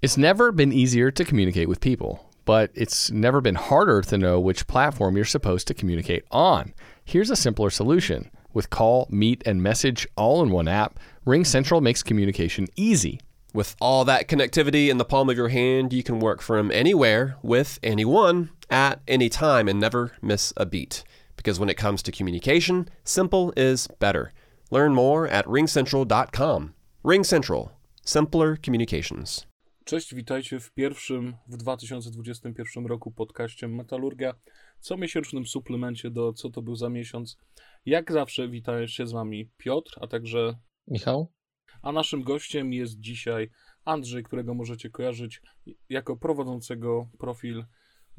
It's never been easier to communicate with people, but it's never been harder to know which platform you're supposed to communicate on. Here's a simpler solution. With call, meet, and message all in one app, RingCentral makes communication easy. With all that connectivity in the palm of your hand, you can work from anywhere with anyone at any time and never miss a beat. Because when it comes to communication, simple is better. Learn more at ringcentral.com. RingCentral, Simpler communications. Cześć, witajcie w pierwszym w 2021 roku podcaście Metalurgia, comiesięcznym suplemencie do Co to był za miesiąc. Jak zawsze witają się z wami Piotr, a także Michał. A naszym gościem jest dzisiaj Andrzej, którego możecie kojarzyć jako prowadzącego profil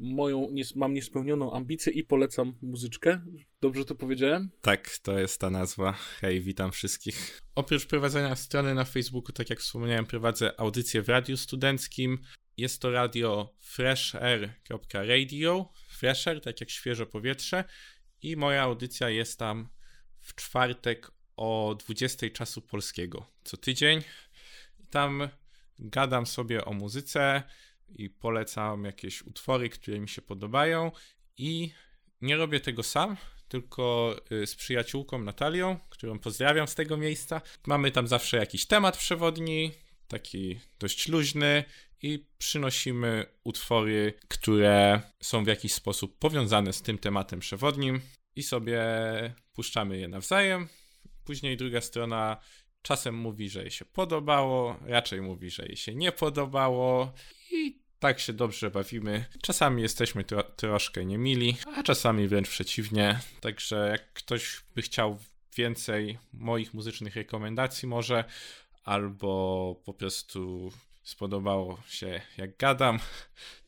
moją, mam niespełnioną ambicję i polecam muzyczkę. Dobrze to powiedziałem? Tak, to jest ta nazwa. Hej, witam wszystkich. Oprócz prowadzenia strony na Facebooku, tak jak wspomniałem, prowadzę audycję w radiu studenckim. Jest to radio freshair.radio. Fresher, tak jak świeże powietrze. I moja audycja jest tam w czwartek o 20 czasu polskiego co tydzień. Tam gadam sobie o muzyce i polecam jakieś utwory, które mi się podobają. I nie robię tego sam, tylko y, z przyjaciółką Natalią, którą pozdrawiam z tego miejsca. Mamy tam zawsze jakiś temat przewodni, taki dość luźny i przynosimy utwory, które są w jakiś sposób powiązane z tym tematem przewodnim i sobie puszczamy je nawzajem. Później druga strona czasem mówi, że jej się podobało, raczej mówi, że jej się nie podobało tak się dobrze bawimy. Czasami jesteśmy tro troszkę niemili, a czasami wręcz przeciwnie. Także jak ktoś by chciał więcej moich muzycznych rekomendacji może, albo po prostu spodobało się jak gadam,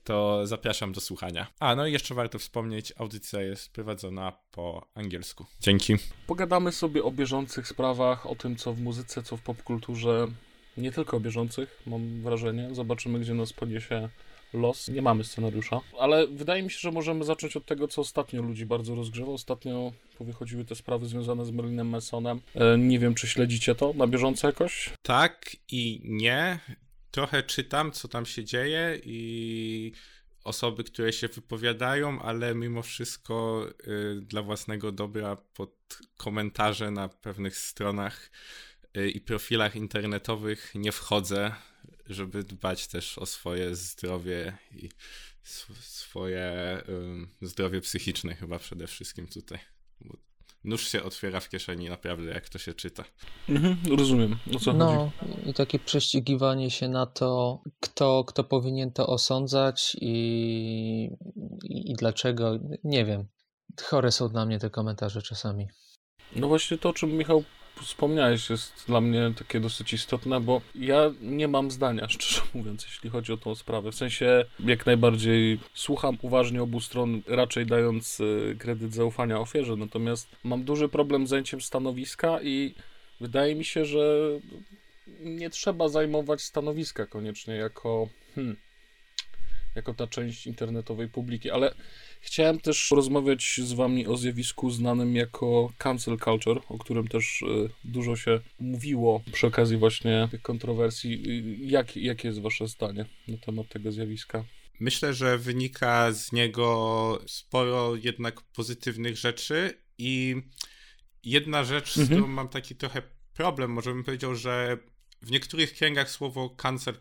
to zapraszam do słuchania. A, no i jeszcze warto wspomnieć, audycja jest prowadzona po angielsku. Dzięki. Pogadamy sobie o bieżących sprawach, o tym, co w muzyce, co w popkulturze, nie tylko bieżących, mam wrażenie. Zobaczymy, gdzie nas poniesie los. Nie mamy scenariusza, ale wydaje mi się, że możemy zacząć od tego, co ostatnio ludzi bardzo rozgrzewa. Ostatnio wychodziły te sprawy związane z Merlinem Mansonem. E, nie wiem, czy śledzicie to na bieżąco jakoś? Tak i nie trochę czytam, co tam się dzieje i osoby, które się wypowiadają, ale mimo wszystko y, dla własnego dobra pod komentarze na pewnych stronach i profilach internetowych nie wchodzę, żeby dbać też o swoje zdrowie i swoje y, zdrowie psychiczne chyba przede wszystkim tutaj nóż się otwiera w kieszeni naprawdę, jak to się czyta. Mhm, rozumiem, o co no, chodzi. i takie prześcigiwanie się na to, kto, kto powinien to osądzać i, i, i dlaczego, nie wiem. Chore są dla mnie te komentarze czasami. No właśnie to, o czym Michał wspomniałeś, jest dla mnie takie dosyć istotne, bo ja nie mam zdania, szczerze mówiąc, jeśli chodzi o tą sprawę. W sensie jak najbardziej słucham uważnie obu stron, raczej dając y, kredyt zaufania ofierze, natomiast mam duży problem z zajęciem stanowiska i wydaje mi się, że nie trzeba zajmować stanowiska koniecznie jako, hmm, jako ta część internetowej publiki, ale Chciałem też rozmawiać z Wami o zjawisku znanym jako cancel culture, o którym też y, dużo się mówiło przy okazji właśnie tych kontrowersji. Jak, jakie jest Wasze zdanie na temat tego zjawiska? Myślę, że wynika z niego sporo jednak pozytywnych rzeczy i jedna rzecz, mhm. z którą mam taki trochę problem, może bym powiedział, że w niektórych kręgach słowo cancel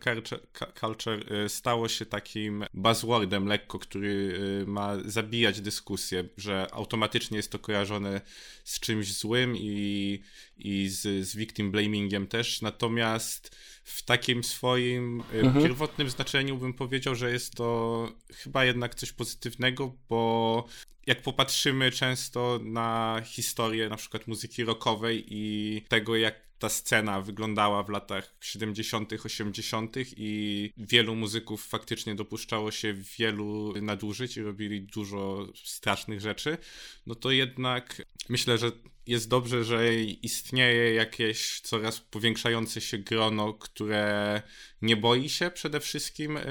culture y, stało się takim buzzwordem lekko, który y, ma zabijać dyskusję, że automatycznie jest to kojarzone z czymś złym i, i z, z victim blamingiem też. Natomiast w takim swoim y, mhm. pierwotnym znaczeniu bym powiedział, że jest to chyba jednak coś pozytywnego, bo jak popatrzymy często na historię na przykład muzyki rockowej i tego, jak ta scena wyglądała w latach 70., 80. i wielu muzyków faktycznie dopuszczało się wielu nadużyć i robili dużo strasznych rzeczy, no to jednak myślę, że jest dobrze, że istnieje jakieś coraz powiększające się grono, które nie boi się przede wszystkim yy,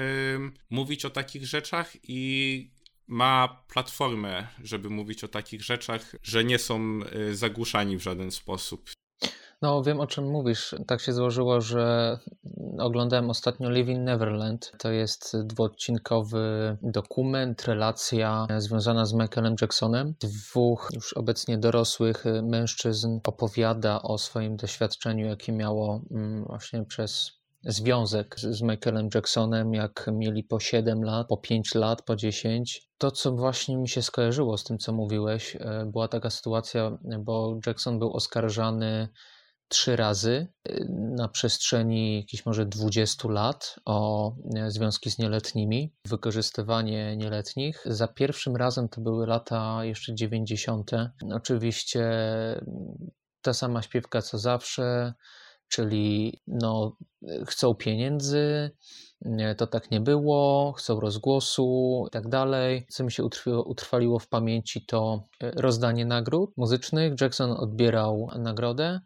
mówić o takich rzeczach i ma platformę, żeby mówić o takich rzeczach, że nie są y, zagłuszani w żaden sposób. No, wiem o czym mówisz. Tak się złożyło, że oglądałem ostatnio Living Neverland. To jest dwuodcinkowy dokument, relacja związana z Michaelem Jacksonem. Dwóch już obecnie dorosłych mężczyzn opowiada o swoim doświadczeniu, jakie miało mm, właśnie przez związek z Michaelem Jacksonem, jak mieli po 7 lat, po 5 lat, po 10. To, co właśnie mi się skojarzyło z tym, co mówiłeś, e, była taka sytuacja, bo Jackson był oskarżany trzy razy e, na przestrzeni jakichś może 20 lat o e, związki z nieletnimi, wykorzystywanie nieletnich. Za pierwszym razem to były lata jeszcze 90. Oczywiście ta sama śpiewka co zawsze, czyli no, chcą pieniędzy, to tak nie było, chcą rozgłosu i tak dalej. Co mi się utrwaliło, utrwaliło w pamięci to e, rozdanie nagród muzycznych. Jackson odbierał nagrodę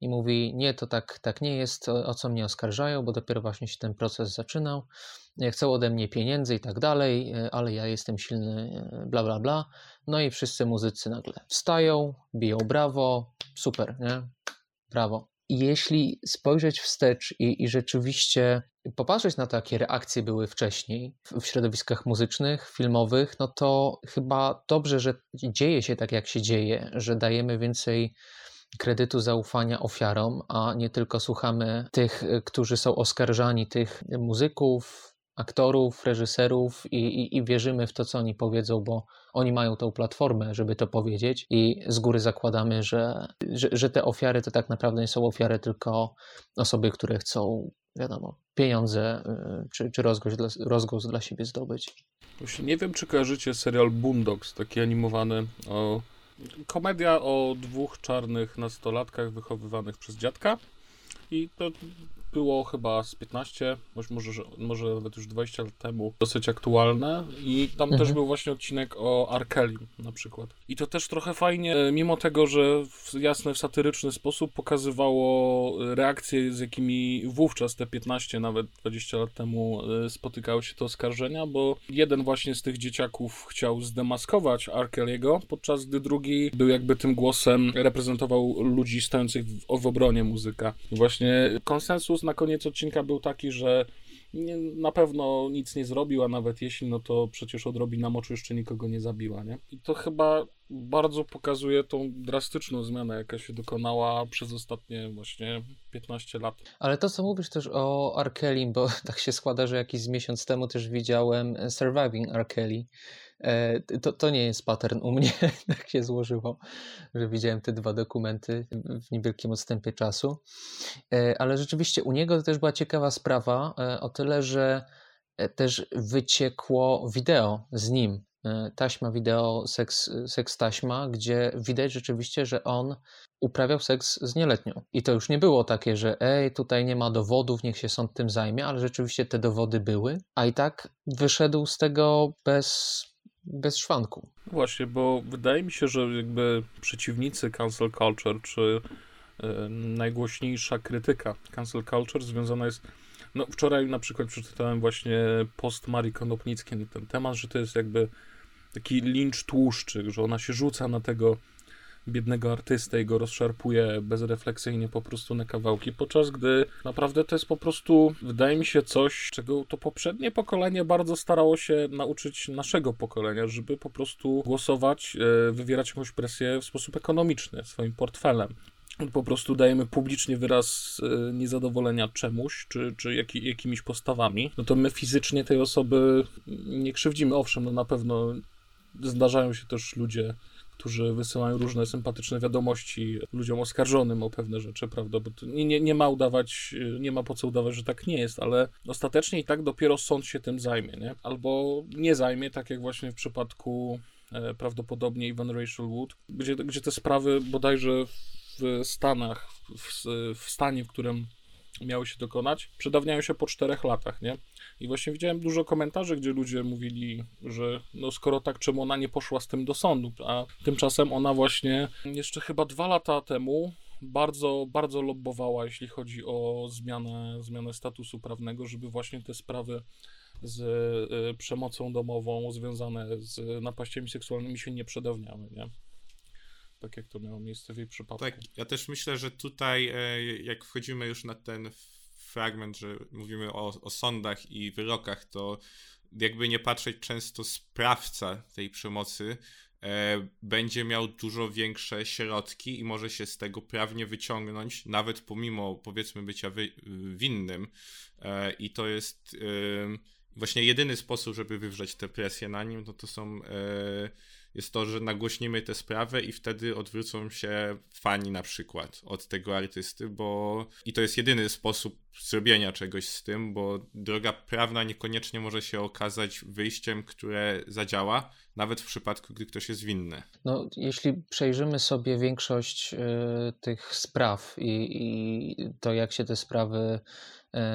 i mówi: Nie, to tak, tak nie jest, o, o co mnie oskarżają, bo dopiero właśnie się ten proces zaczynał. Chcą ode mnie pieniędzy i tak dalej, e, ale ja jestem silny, e, bla, bla, bla. No i wszyscy muzycy nagle wstają, biją brawo, super, nie? Brawo jeśli spojrzeć wstecz i, i rzeczywiście popatrzeć na to, jakie reakcje były wcześniej w, w środowiskach muzycznych, filmowych, no to chyba dobrze, że dzieje się tak, jak się dzieje, że dajemy więcej kredytu zaufania ofiarom, a nie tylko słuchamy tych, którzy są oskarżani, tych muzyków, aktorów, reżyserów i, i, i, wierzymy w to, co oni powiedzą, bo oni mają tą platformę, żeby to powiedzieć i z góry zakładamy, że, że, że te ofiary to tak naprawdę nie są ofiary, tylko osoby, które chcą, wiadomo, pieniądze y, czy, czy rozgłos, dla, rozgłos dla siebie zdobyć. Właśnie nie wiem, czy kojarzycie serial Boondocks, taki animowany o... Komedia o dwóch czarnych nastolatkach wychowywanych przez dziadka. I to było chyba z 15, może, może nawet już 20 lat temu, dosyć aktualne i tam mhm. też był właśnie odcinek o Arkeli na przykład. I to też trochę fajnie, e, mimo tego, że w jasny, w satyryczny sposób pokazywało reakcje, z jakimi wówczas te 15, nawet 20 lat temu e, spotykały się te oskarżenia, bo jeden właśnie z tych dzieciaków chciał zdemaskować Arkeliego, podczas gdy drugi był jakby tym głosem, reprezentował ludzi stojących w, w obronie muzyka. Właśnie konsensus na koniec odcinka był taki, że nie, na pewno nic nie zrobił, a nawet jeśli, no to przecież odrobina moczu jeszcze nikogo nie zabiła, nie? I to chyba bardzo pokazuje tą drastyczną zmianę, jaka się dokonała przez ostatnie właśnie 15 lat. Ale to, co mówisz też o Arkelim, bo tak się składa, że jakiś miesiąc temu też widziałem Surviving Arkeli, to, to nie jest pattern u mnie, tak się złożyło, że widziałem te dwa dokumenty w niewielkim odstępie czasu. E, ale rzeczywiście u niego to też była ciekawa sprawa, e, o tyle, że też wyciekło wideo z nim. Taśma wideo, seks, seks taśma, gdzie widać rzeczywiście, że on uprawiał seks z nieletnią. I to już nie było takie, że ej, tutaj nie ma dowodów, niech się sąd tym zajmie, ale rzeczywiście te dowody były, a i tak wyszedł z tego bez bez szwanku. Właśnie, bo wydaje mi się, że jakby przeciwnicy cancel culture, czy y, najgłośniejsza krytyka cancel culture związana jest no wczoraj na przykład przeczytałem właśnie post Marii Konopnickiej na ten temat, że to jest jakby taki lincz tłuszczy, że ona się rzuca na tego biednego artystę i go rozszarpuje bezrefleksyjnie po prostu na kawałki, podczas gdy naprawdę to jest po prostu, wydaje mi się, coś, czego to poprzednie pokolenie bardzo starało się nauczyć naszego pokolenia, żeby po prostu głosować, e, wywierać jakąś presję w sposób ekonomiczny, swoim portfelem po prostu dajemy publicznie wyraz e, niezadowolenia czemuś, czy, czy jaki, jakimiś postawami, no to my fizycznie tej osoby nie krzywdzimy. Owszem, no na pewno zdarzają się też ludzie którzy wysyłają różne sympatyczne wiadomości ludziom oskarżonym o pewne rzeczy, prawda? Bo nie, nie, nie ma udawać, nie ma po co udawać, że tak nie jest, ale ostatecznie i tak dopiero sąd się tym zajmie, nie? Albo nie zajmie, tak jak właśnie w przypadku e, prawdopodobnie Ivan Rachel Wood, gdzie, gdzie te sprawy bodajże w Stanach, w, w stanie, w którym miały się dokonać, przedawniają się po czterech latach, nie? I właśnie widziałem dużo komentarzy, gdzie ludzie mówili, że no skoro tak, czemu ona nie poszła z tym do sądu, a tymczasem ona właśnie jeszcze chyba dwa lata temu bardzo, bardzo lobbowała, jeśli chodzi o zmianę, zmianę statusu prawnego, żeby właśnie te sprawy z y, przemocą domową związane z napaściami seksualnymi się nie przedawniały, nie? Tak jak to miało miejsce w jej przypadku. Tak, ja też myślę, że tutaj, e, jak wchodzimy już na ten fragment, że mówimy o, o sądach i wyrokach, to jakby nie patrzeć, często sprawca tej przemocy e, będzie miał dużo większe środki i może się z tego prawnie wyciągnąć, nawet pomimo powiedzmy bycia wy, winnym. E, I to jest e, właśnie jedyny sposób, żeby wywrzeć tę presję na nim, no to są e, jest to, że nagłośnimy tę sprawę i wtedy odwrócą się fani na przykład od tego artysty, bo i to jest jedyny sposób zrobienia czegoś z tym, bo droga prawna niekoniecznie może się okazać wyjściem, które zadziała, nawet w przypadku, gdy ktoś jest winny. No, jeśli przejrzymy sobie większość y, tych spraw i, i to, jak się te sprawy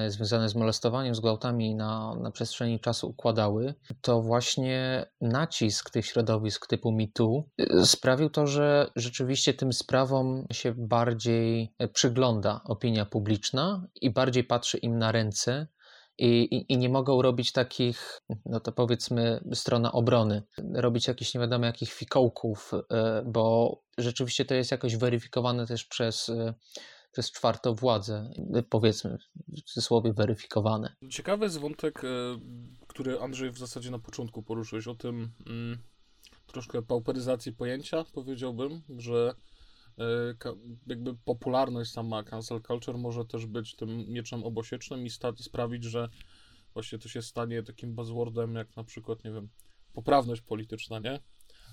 związane z molestowaniem, z gwałtami na, na przestrzeni czasu układały, to właśnie nacisk tych środowisk typu MeToo e, sprawił to, że rzeczywiście tym sprawom się bardziej przygląda opinia publiczna i bardziej patrzy im na ręce. I, i, i, nie mogą robić takich, no to powiedzmy, strona obrony, robić jakichś nie wiadomo jakich fikołków, e, bo rzeczywiście to jest jakoś weryfikowane też przez przez czwartą władzę, powiedzmy w cudzysłowie weryfikowane. Ciekawy jest wątek, e, który Andrzej w zasadzie na początku poruszyłeś, o tym mm, troszkę pauperyzacji pojęcia, powiedziałbym, że e, jakby popularność sama cancel culture może też być tym mieczem obosiecznym i sprawić, że właśnie to się stanie takim buzzwordem jak na przykład, nie wiem, poprawność polityczna, nie?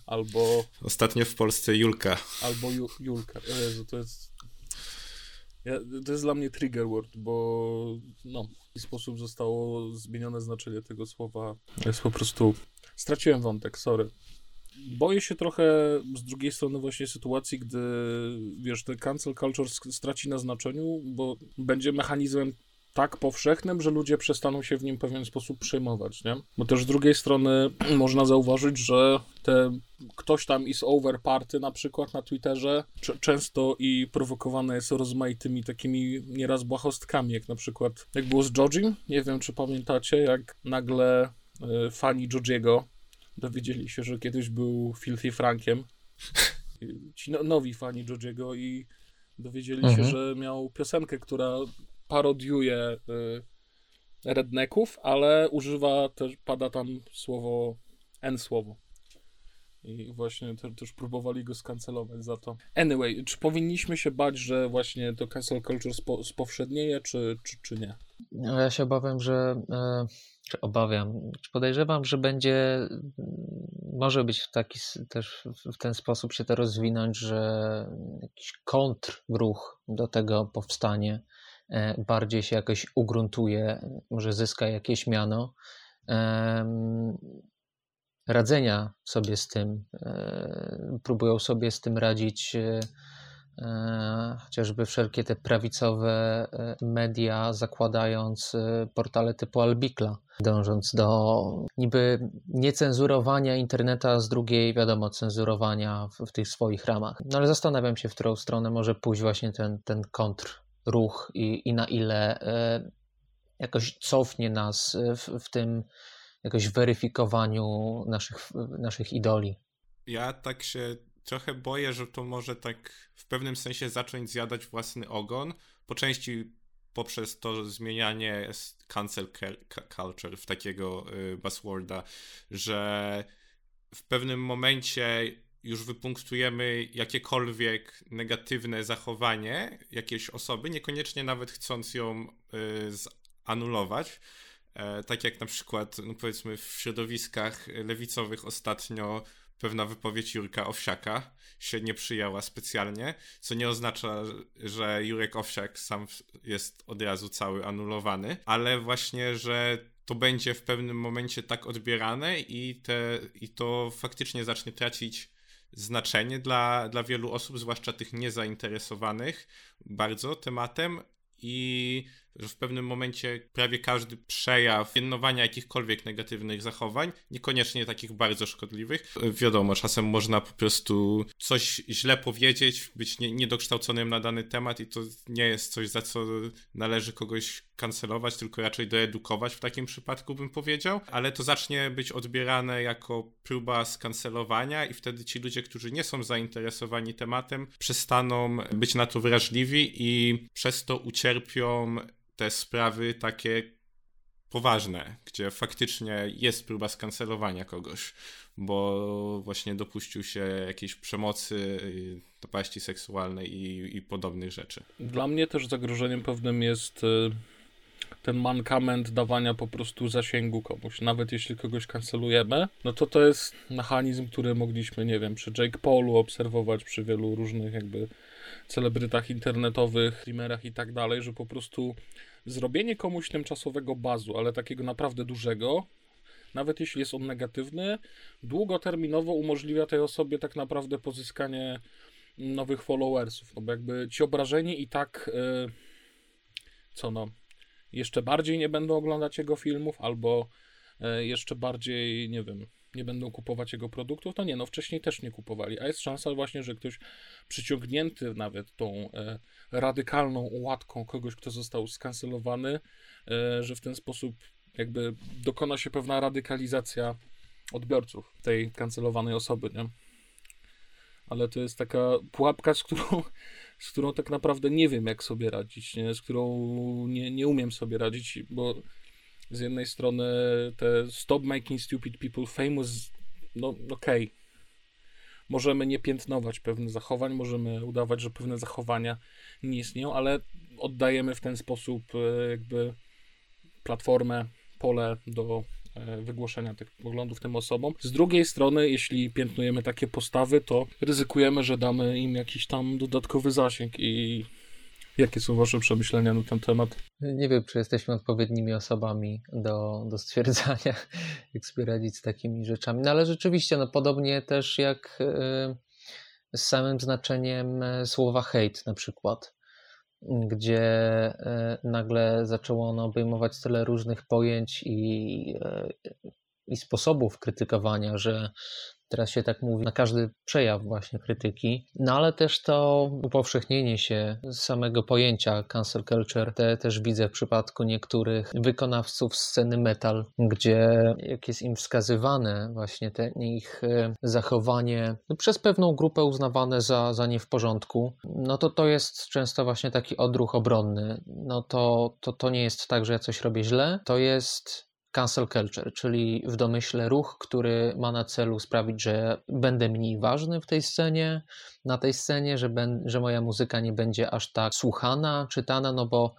Albo... Ostatnio w Polsce Julka. Albo ju, Julka. Jezu, to jest ja, to jest dla mnie trigger word, bo no, w taki sposób zostało zmienione znaczenie tego słowa. Jest po prostu... Straciłem wątek, sorry. Boję się trochę z drugiej strony właśnie sytuacji, gdy wiesz, ten cancel culture straci na znaczeniu, bo będzie mechanizmem tak powszechnym, że ludzie przestaną się w nim w pewien sposób przejmować, nie? Bo też z drugiej strony można zauważyć, że te ktoś tam is over party na przykład na Twitterze często i prowokowane jest rozmaitymi takimi nieraz błahostkami, jak na przykład jak było z Jojim, nie wiem czy pamiętacie, jak nagle y, fani Jojiego dowiedzieli się, że kiedyś był Filthy Frankiem. Ci no, nowi fani Jojiego i dowiedzieli mhm. się, że miał piosenkę, która parodiuje y, redneków, ale używa też, pada tam słowo N słowo. I właśnie te, też próbowali go skancelować za to. Anyway, czy powinniśmy się bać, że właśnie to cancel culture spo, spowszednieje, czy, czy, czy nie? No, ja się obawiam, że. E, czy obawiam, czy podejrzewam, że będzie. Może być w taki też w ten sposób się to rozwinąć, że jakiś kontrruch do tego powstanie bardziej się jakoś ugruntuje, może zyska jakieś miano radzenia sobie z tym, e, próbują sobie z tym radzić e, chociażby wszelkie te prawicowe media, zakładając portale typu Albikla, dążąc do niby niecenzurowania interneta, z drugiej, wiadomo, cenzurowania w, w tych swoich ramach. No ale zastanawiam się, w którą stronę może pójść właśnie ten, ten kontr ruch i, i na ile e, jakoś cofnie nas w, w tym jakoś weryfikowaniu naszych, naszych idoli. Ja tak się trochę boję, że to może tak w pewnym sensie zacząć zjadać własny ogon, po części poprzez to zmienianie cancel culture w takiego y, buzzworda, że w pewnym momencie już wypunktujemy jakiekolwiek negatywne zachowanie jakiejś osoby, niekoniecznie nawet chcąc ją y, zanulować. E, tak jak na przykład, no powiedzmy, w środowiskach lewicowych ostatnio pewna wypowiedź Jurka Owsiaka się nie przyjęła specjalnie, co nie oznacza, że Jurek Owsiak sam jest od razu cały anulowany, ale właśnie, że to będzie w pewnym momencie tak odbierane i, te, i to faktycznie zacznie tracić znaczenie dla, dla wielu osób, zwłaszcza tych niezainteresowanych bardzo tematem i że w pewnym momencie prawie każdy przejaw piętnowania jakichkolwiek negatywnych zachowań, niekoniecznie takich bardzo szkodliwych. Wiadomo, czasem można po prostu coś źle powiedzieć, być nie, niedokształconym na dany temat i to nie jest coś, za co należy kogoś kancelować, tylko raczej doedukować w takim przypadku bym powiedział, ale to zacznie być odbierane jako próba skancelowania i wtedy ci ludzie, którzy nie są zainteresowani tematem, przestaną być na to wrażliwi i przez to ucierpią te sprawy takie poważne, gdzie faktycznie jest próba skancelowania kogoś, bo właśnie dopuścił się jakiejś przemocy, napaści seksualnej i, i podobnych rzeczy. Dla mnie też zagrożeniem pewnym jest y, ten mankament dawania po prostu zasięgu komuś. Nawet jeśli kogoś kancelujemy, no to to jest mechanizm, który mogliśmy, nie wiem, przy Jake Paulu obserwować, przy wielu różnych jakby celebrytach internetowych, streamerach i tak dalej, że po prostu zrobienie komuś tymczasowego bazu, ale takiego naprawdę dużego, nawet jeśli jest on negatywny, długoterminowo umożliwia tej osobie tak naprawdę pozyskanie nowych followersów. No bo jakby ci obrażeni i tak, yy, co no, jeszcze bardziej nie będą oglądać jego filmów, albo yy, jeszcze bardziej, nie wiem, nie będą kupować jego produktów, to nie, no wcześniej też nie kupowali, a jest szansa właśnie, że ktoś przyciągnięty nawet tą e, radykalną łatką kogoś, kto został skancelowany, e, że w ten sposób jakby dokona się pewna radykalizacja odbiorców tej kancelowanej osoby, nie? Ale to jest taka pułapka, z którą, z którą tak naprawdę nie wiem, jak sobie radzić, nie? z którą nie, nie umiem sobie radzić, bo z jednej strony te stop making stupid people famous, no okej, okay. możemy nie piętnować pewnych zachowań, możemy udawać, że pewne zachowania nie istnieją, ale oddajemy w ten sposób e, jakby platformę, pole do e, wygłoszenia tych poglądów tym osobom. Z drugiej strony, jeśli piętnujemy takie postawy, to ryzykujemy, że damy im jakiś tam dodatkowy zasięg i Jakie są Wasze przemyślenia na ten temat? Nie wiem, czy jesteśmy odpowiednimi osobami do, do stwierdzania, jak sobie radzić z takimi rzeczami. No ale rzeczywiście, no podobnie też jak y, z samym znaczeniem e, słowa hate na przykład, gdzie y, nagle zaczęło ono obejmować tyle różnych pojęć i, y, i sposobów krytykowania, że Teraz się tak mówi na każdy przejaw właśnie krytyki, no ale też to upowszechnienie się samego pojęcia cancel culture te, też widzę w przypadku niektórych wykonawców sceny metal, gdzie jak jest im wskazywane właśnie te ich e, zachowanie no, przez pewną grupę uznawane za, za nie w porządku, no to to jest często właśnie taki odruch obronny. No to, to, to nie jest tak, że ja coś robię źle, to jest cancel culture, czyli w domyśle ruch, który ma na celu sprawić, że będę mniej ważny w tej scenie, na tej scenie, że, ben, że moja muzyka nie będzie aż tak słuchana, czytana, no bo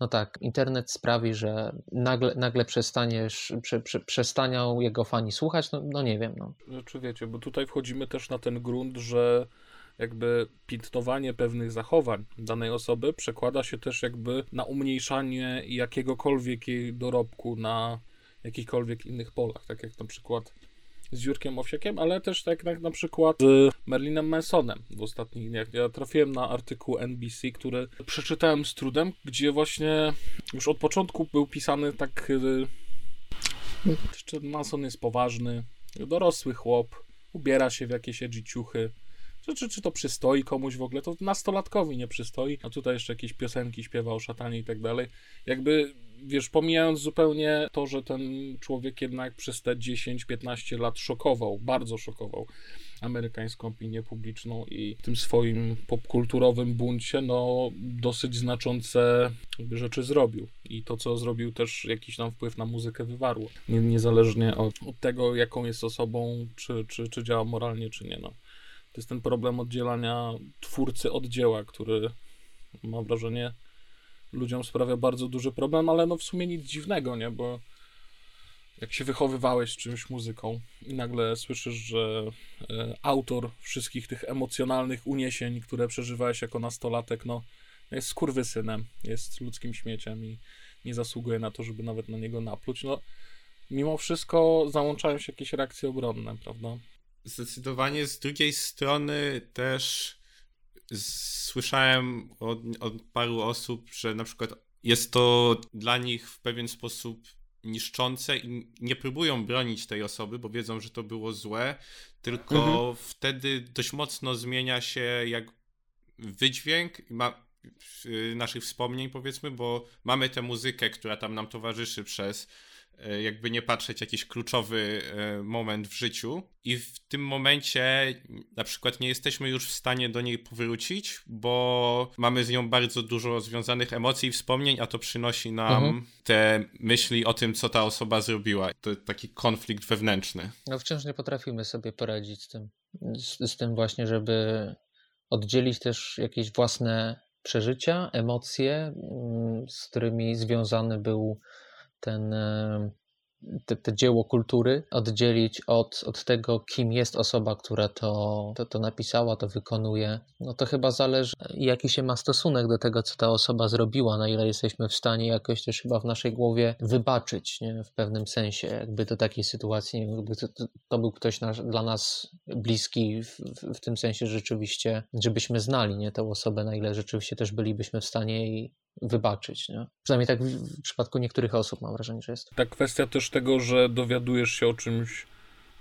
no tak, internet sprawi, że nagle, nagle przestaniesz, prze, prze, przestanią jego fani słuchać, no, no nie wiem. No. Znaczy wiecie, bo tutaj wchodzimy też na ten grunt, że jakby piętnowanie pewnych zachowań danej osoby przekłada się też jakby na umniejszanie jakiegokolwiek jej dorobku na jakichkolwiek innych polach, tak jak na przykład z Jurkiem Owsiekiem, ale też tak jak na przykład z Merlinem Mansonem w ostatnich dniach. Ja trafiłem na artykuł NBC, który przeczytałem z trudem, gdzie właśnie już od początku był pisany tak, że Manson jest poważny, dorosły chłop, ubiera się w jakieś edgy ciuchy, czy, czy, czy to przystoi komuś w ogóle, to nastolatkowi nie przystoi, a tutaj jeszcze jakieś piosenki śpiewa o szatanie i tak dalej. Jakby wiesz, pomijając zupełnie to, że ten człowiek jednak przez te 10-15 lat szokował, bardzo szokował amerykańską opinię publiczną i w tym swoim popkulturowym buncie, no, dosyć znaczące rzeczy zrobił. I to, co zrobił, też jakiś tam wpływ na muzykę wywarło. Nie, niezależnie od, od tego, jaką jest osobą, czy, czy, czy działa moralnie, czy nie. No. To jest ten problem oddzielania twórcy od dzieła, który mam wrażenie ludziom sprawia bardzo duży problem, ale no w sumie nic dziwnego, nie? Bo jak się wychowywałeś czymś muzyką i nagle słyszysz, że e, autor wszystkich tych emocjonalnych uniesień, które przeżywałeś jako nastolatek, no jest skurwysynem, jest ludzkim śmieciem i nie zasługuje na to, żeby nawet na niego napluć, no mimo wszystko załączają się jakieś reakcje obronne, prawda? Zdecydowanie z drugiej strony też słyszałem od, od paru osób, że na przykład jest to dla nich w pewien sposób niszczące i nie próbują bronić tej osoby, bo wiedzą, że to było złe, tylko mhm. wtedy dość mocno zmienia się jak wydźwięk ma, naszych wspomnień, powiedzmy, bo mamy tę muzykę, która tam nam towarzyszy przez jakby nie patrzeć, jakiś kluczowy e, moment w życiu i w tym momencie na przykład nie jesteśmy już w stanie do niej powrócić, bo mamy z nią bardzo dużo związanych emocji i wspomnień, a to przynosi nam mhm. te myśli o tym, co ta osoba zrobiła. To taki konflikt wewnętrzny. No wciąż nie potrafimy sobie poradzić z tym, z, z tym właśnie, żeby oddzielić też jakieś własne przeżycia, emocje, mm, z którymi związany był ten te, te dzieło kultury oddzielić od, od tego, kim jest osoba, która to, to, to napisała, to wykonuje, no to chyba zależy, jaki się ma stosunek do tego, co ta osoba zrobiła, na ile jesteśmy w stanie jakoś też chyba w naszej głowie wybaczyć, nie? w pewnym sensie, jakby do takiej sytuacji, jakby to, to, to był ktoś nasz, dla nas bliski w, w, w, tym sensie rzeczywiście, żebyśmy znali nie, tę osobę, na ile rzeczywiście też bylibyśmy w stanie jej wybaczyć. Nie? Przynajmniej tak w przypadku niektórych osób mam wrażenie, że jest. Ta kwestia też tego, że dowiadujesz się o czymś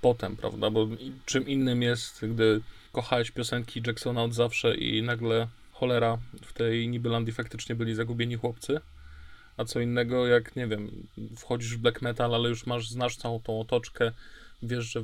potem, prawda? Bo czym innym jest, gdy kochałeś piosenki Jacksona od zawsze i nagle cholera w tej Nibylandii faktycznie byli zagubieni chłopcy, a co innego jak, nie wiem, wchodzisz w black metal, ale już masz, znasz całą tą otoczkę, wiesz, że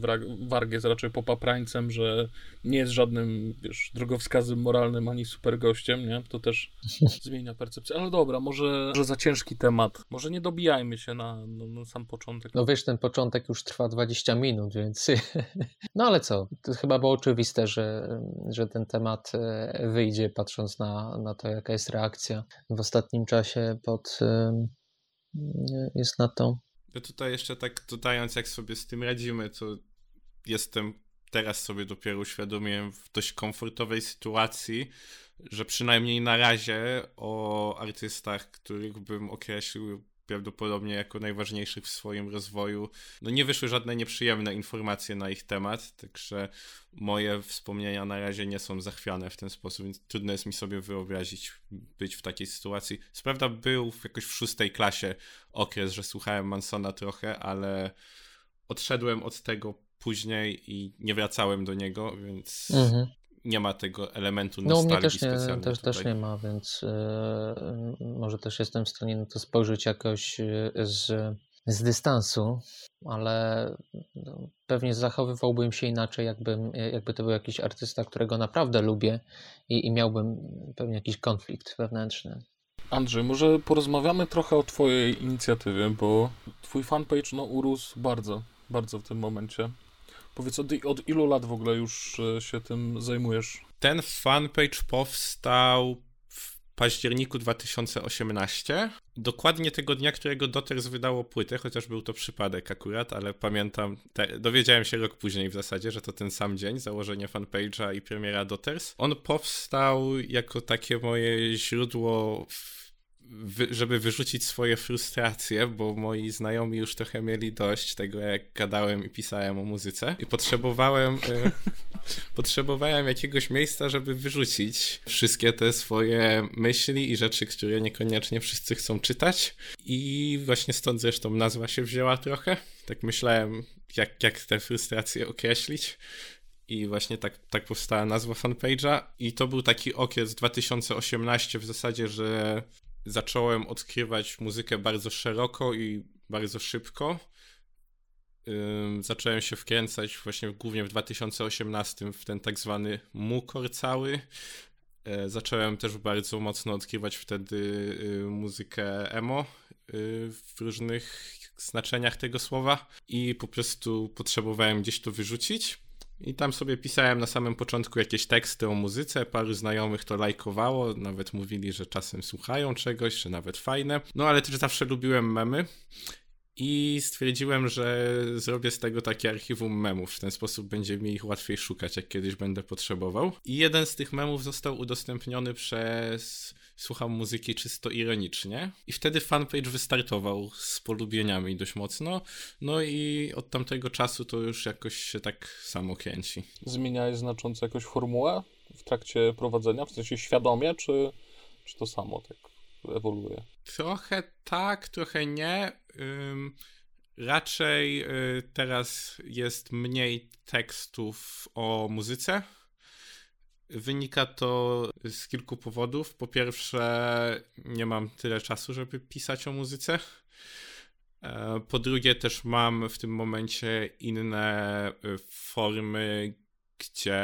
Warg jest raczej popaprańcem, że nie jest żadnym, wiesz, drogowskazem moralnym ani super gościem, nie? To też zmienia percepcję. Ale dobra, może, może za ciężki temat. Może nie dobijajmy się na, na, na sam początek. No wiesz, ten początek już trwa 20 minut, więc... no ale co, to chyba było oczywiste, że, że ten temat e, wyjdzie, patrząc na, na to, jaka jest reakcja w ostatnim czasie pod... jest na to ja tutaj jeszcze tak dodając, jak sobie z tym radzimy, to jestem teraz sobie dopiero uświadomiłem w dość komfortowej sytuacji, że przynajmniej na razie o artystach, których bym określił prawdopodobnie jako najważniejszych w swoim rozwoju. No nie wyszły żadne nieprzyjemne informacje na ich temat, także moje wspomnienia na razie nie są zachwiane w ten sposób, więc trudno jest mi sobie wyobrazić być w takiej sytuacji. Sprawda był jakoś w szóstej klasie okres, że słuchałem Mansona trochę, ale odszedłem od tego później i nie wracałem do niego, więc mhm nie ma tego elementu nostalgii No u mnie też nie, też, też nie ma, więc yy, może też jestem w stanie na to spojrzeć jakoś e, z, z dystansu, ale no, pewnie zachowywałbym się inaczej, jakbym, jakby to był jakiś artysta, którego naprawdę lubię i, i miałbym pewnie jakiś konflikt wewnętrzny. Andrzej, może porozmawiamy trochę o Twojej inicjatywie, bo Twój fanpage no, urósł bardzo, bardzo w tym momencie. Powiedz, od, od ilu lat w ogóle już e, się tym zajmujesz? Ten fanpage powstał w październiku 2018. Dokładnie tego dnia, którego Doters wydało płytę, chociaż był to przypadek akurat, ale pamiętam, te, dowiedziałem się rok później w zasadzie, że to ten sam dzień, założenie fanpage'a i premiera Doters. On powstał jako takie moje źródło wy, żeby wyrzucić swoje frustracje, bo moi znajomi już trochę mieli dość tego, jak gadałem i pisałem o muzyce i potrzebowałem e, potrzebowałem jakiegoś miejsca, żeby wyrzucić wszystkie te swoje myśli i rzeczy, które niekoniecznie wszyscy chcą czytać i właśnie stąd zresztą nazwa się wzięła trochę. Tak myślałem, jak, jak te frustracje określić. I właśnie tak, tak powstała nazwa fanpage'a. I to był taki okres 2018 w zasadzie, że zacząłem odkrywać muzykę bardzo szeroko i bardzo szybko. Zacząłem się wkręcać właśnie głównie w 2018 w ten tak zwany mukor cały. E, zacząłem też bardzo mocno odkrywać wtedy y, muzykę emo y, w różnych znaczeniach tego słowa i po prostu potrzebowałem gdzieś to wyrzucić. I tam sobie pisałem na samym początku jakieś teksty o muzyce, paru znajomych to lajkowało, nawet mówili, że czasem słuchają czegoś, że nawet fajne. No ale też zawsze lubiłem memy. I stwierdziłem, że zrobię z tego takie archiwum memów. W ten sposób będzie mi ich łatwiej szukać, jak kiedyś będę potrzebował. I jeden z tych memów został udostępniony przez słucham muzyki czysto ironicznie. I wtedy fanpage wystartował z polubieniami dość mocno. No i od tamtego czasu to już jakoś się tak samo kręci. Zmieniałeś znacząco jakąś formułę w trakcie prowadzenia? W sensie świadomie, czy, czy to samo tak ewoluuje? Trochę tak, trochę nie. Ym, raczej y, teraz jest mniej tekstów o muzyce Wynika to z kilku powodów. Po pierwsze, nie mam tyle czasu, żeby pisać o muzyce. E, po drugie, też mam w tym momencie inne y, formy, gdzie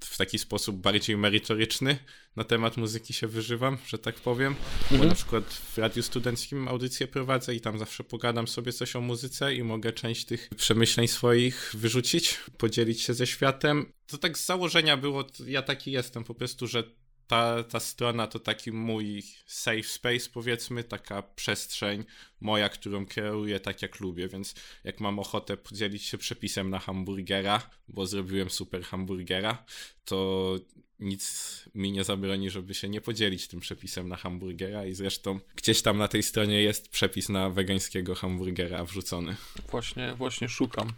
w taki sposób bardziej merytoryczny na temat muzyki się wyżywam, że tak powiem. Bo Mhm. na przykład w Radiu Studenckim audycję prowadzę i tam zawsze pogadam sobie coś o muzyce i mogę część tych przemyśleń swoich wyrzucić, podzielić się ze światem. To tak z założenia było, ja taki jestem po prostu, że ta, ta strona to taki mój safe space, powiedzmy, taka przestrzeń moja, którą kieruję tak jak lubię, więc jak mam ochotę podzielić się przepisem na hamburgera, bo zrobiłem super hamburgera, to nic mi nie zabroni, żeby się nie podzielić tym przepisem na hamburgera i zresztą gdzieś tam na tej stronie jest przepis na wegańskiego hamburgera wrzucony. Właśnie, właśnie szukam.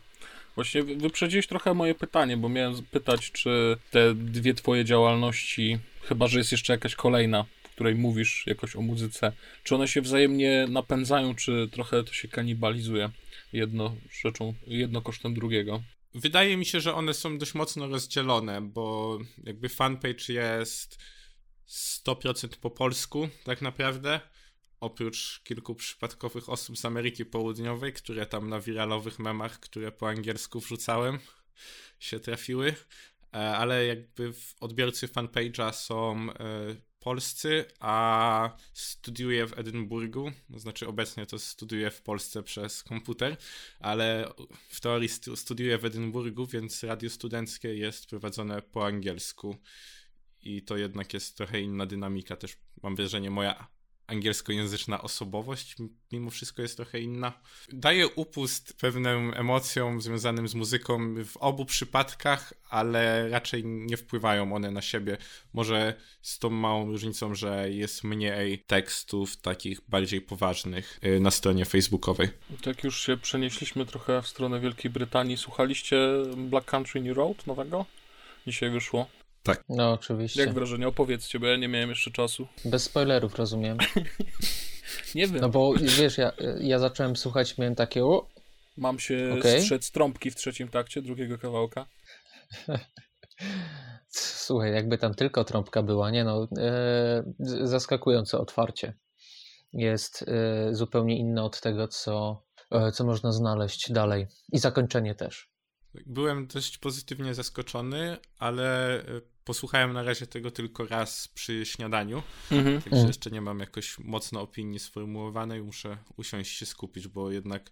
Właśnie wy- wyprzedziłeś trochę moje pytanie, bo miałem pytać, czy te dwie twoje działalności, chyba że jest jeszcze jakaś kolejna, w której mówisz jakoś o muzyce, czy one się wzajemnie napędzają, czy trochę to się kanibalizuje jedno rzeczą, jedno kosztem drugiego. Wydaje mi się, że one są dość mocno rozdzielone, bo jakby fanpage jest 100% po polsku, tak naprawdę. Oprócz kilku przypadkowych osób z Ameryki Południowej, które tam na wiralowych memach, które po angielsku wrzucałem, się trafiły. E, Ale jakby odbiorcy fanpage'a są e, polscy, a studiuję w Edynburgu. Znaczy obecnie to studiuję w Polsce przez komputer, ale w teorii stu- studiuję w Edynburgu, więc radio studenckie jest prowadzone po angielsku. I to jednak jest trochę inna dynamika. Też mam wrażenie, moja angielskojęzyczna osobowość mimo wszystko jest trochę inna. Daje upust pewnym emocjom związanym z muzyką w obu przypadkach, ale raczej nie wpływają one na siebie. Może z tą małą różnicą, że jest mniej tekstów takich bardziej poważnych y, na stronie facebookowej. Tak już się przenieśliśmy trochę w stronę Wielkiej Brytanii. Słuchaliście Black Country New Road nowego? Dzisiaj wyszło. No, oczywiście. Jak wrażenie? Opowiedzcie, bo ja nie miałem jeszcze czasu. Bez spoilerów, rozumiem. Nie wiem, No bo wiesz, ja, ja zacząłem słuchać, miałem takie, o, mam się Okej. strzec trąbki w trzecim takcie drugiego kawałka. Słuchaj, jakby tam tylko trąbka była, nie no, e, zaskakujące otwarcie. Jest e, zupełnie inne od tego, co, e, co można znaleźć dalej. I zakończenie też. Byłem dość pozytywnie zaskoczony, ale posłuchałem na razie tego tylko raz przy śniadaniu, Mhm. także Mm. jeszcze nie mam jakoś mocno opinii sformułowanej, muszę usiąść się skupić, bo jednak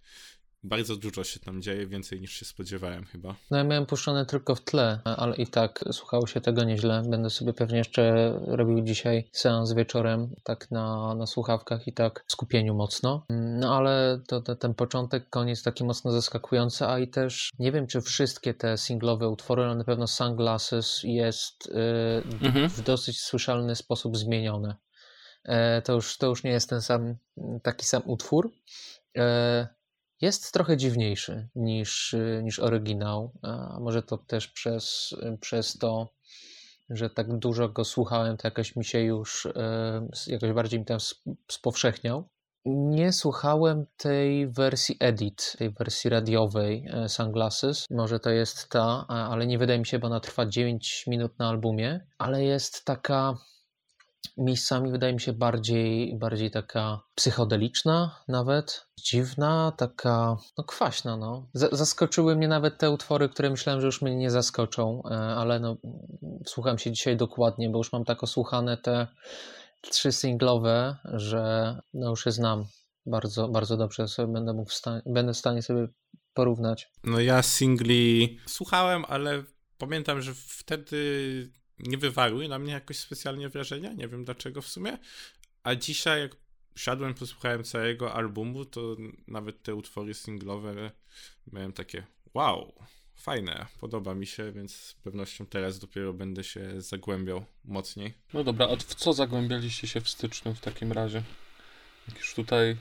bardzo dużo się tam dzieje, więcej niż się spodziewałem chyba. No ja miałem puszczone tylko w tle, ale i tak słuchało się tego nieźle. Będę sobie pewnie jeszcze robił dzisiaj seans wieczorem, tak na, na słuchawkach i tak w skupieniu mocno. No ale to, to, ten początek, koniec taki mocno zaskakujący, a i też nie wiem, czy wszystkie te singlowe utwory, ale na pewno Sunglasses jest y, d- Mhm. w dosyć słyszalny sposób zmienione. E, to, już, to już nie jest ten sam, taki sam utwór. E, jest trochę dziwniejszy niż, y, niż oryginał. A może to też przez, przez to, że tak dużo go słuchałem, to jakoś mi się już e, jakoś bardziej mi tam sp- spowszechniał. Nie słuchałem tej wersji edit, tej wersji radiowej e, Sunglasses. Może to jest ta, ale nie wydaje mi się, bo ona trwa 9 minut na albumie, ale jest taka miejscami wydaje mi się bardziej, bardziej taka psychodeliczna nawet, dziwna, taka no kwaśna, no. Zaskoczyły mnie nawet te utwory, które myślałem, że już mnie nie zaskoczą, e, ale no słucham się dzisiaj dokładnie, bo już mam tak osłuchane te trzy singlowe, że no już je znam bardzo, bardzo dobrze, sobie będę mógł będę w stanie sobie porównać. No ja singli słuchałem, ale pamiętam, że wtedy nie wywarły na mnie jakoś specjalnie wrażenia, nie wiem dlaczego w sumie, a dzisiaj jak siadłem, posłuchałem całego albumu, to nawet te utwory singlowe miałem takie wow, fajne, podoba mi się, więc z pewnością teraz dopiero będę się zagłębiał mocniej. No dobra, a w co zagłębialiście się w styczniu w takim razie? Jak już tutaj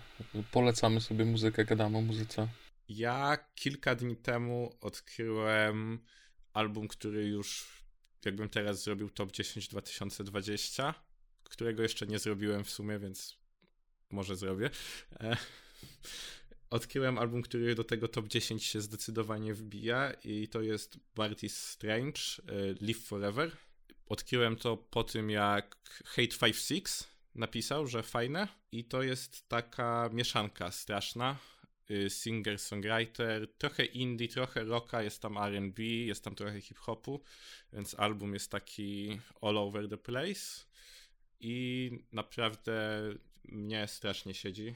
polecamy sobie muzykę, gadamy o muzyce. Ja kilka dni temu odkryłem album, który już jakbym teraz zrobił top 10 2020, którego jeszcze nie zrobiłem w sumie, więc może zrobię. E, Odkryłem album, który do tego top 10 się zdecydowanie wbija i to jest Bart is Strange, e, Live Forever. Odkryłem to po tym, jak Hate 56 napisał, że fajne i to jest taka mieszanka straszna. Y, Singer-songwriter, trochę indie, trochę rocka, jest tam R&B, jest tam trochę hip-hopu, więc album jest taki all over the place i naprawdę mnie strasznie siedzi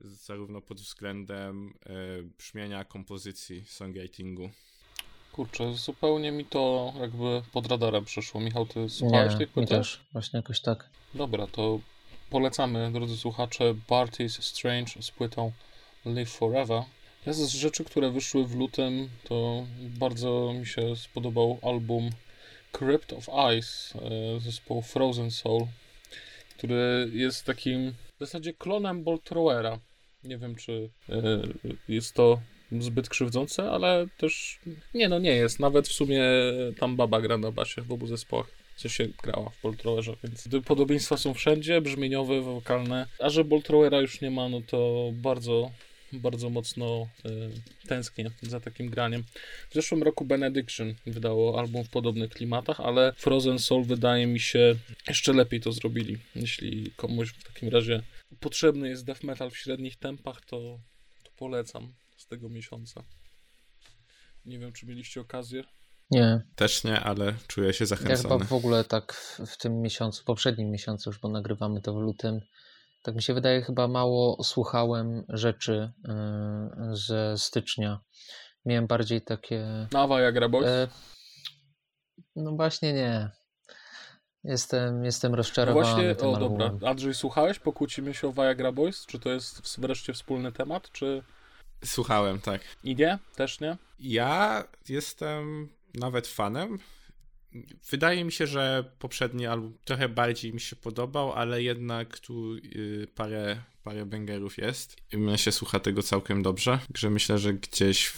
zarówno pod względem y, brzmienia, kompozycji, songwritingu. Kurczę, zupełnie mi to jakby pod radarem przeszło. Michał, ty słuchałeś tej płyty? też. Właśnie jakoś tak. Dobra, to polecamy, drodzy słuchacze, Barty's Strange z płytą Live Forever. Ja z rzeczy, które wyszły w lutym, to bardzo mi się spodobał album Crypt of Ice e, zespołu Frozen Soul, który jest takim w zasadzie klonem Bolt Throwera. Nie wiem, czy e, jest to zbyt krzywdzące, ale też nie, no nie jest. Nawet w sumie tam baba gra na basie w obu zespołach co się grała w Boltrowerze, więc podobieństwa są wszędzie, brzmieniowe, wokalne, a że Boltrowera już nie ma, no to bardzo, bardzo mocno y, tęsknię za takim graniem. W zeszłym roku Benediction wydało album w podobnych klimatach, ale Frozen Soul wydaje mi się jeszcze lepiej to zrobili. Jeśli komuś w takim razie potrzebny jest death metal w średnich tempach, to, to polecam z tego miesiąca. Nie wiem, czy mieliście okazję. Nie, Też nie, ale czuję się ja zachęcony. chyba w ogóle tak w, w tym miesiącu, poprzednim miesiącu już, bo nagrywamy to w lutym, tak mi się wydaje, chyba mało słuchałem rzeczy y, ze stycznia. Miałem bardziej takie... Nawa jak Boys? E, no właśnie nie. Jestem, jestem No rozczarowany właśnie, tym o albumem. dobra. Andrzej, słuchałeś? Pokłócimy się o Viagra Boys? Czy to jest wreszcie wspólny temat, czy Słuchałem, tak. i nie? Też nie? Ja jestem nawet fanem. Wydaje mi się, że poprzedni album trochę bardziej mi się podobał, ale jednak tu y, parę, parę bangerów jest. Mnie się słucha tego całkiem dobrze, że myślę, że gdzieś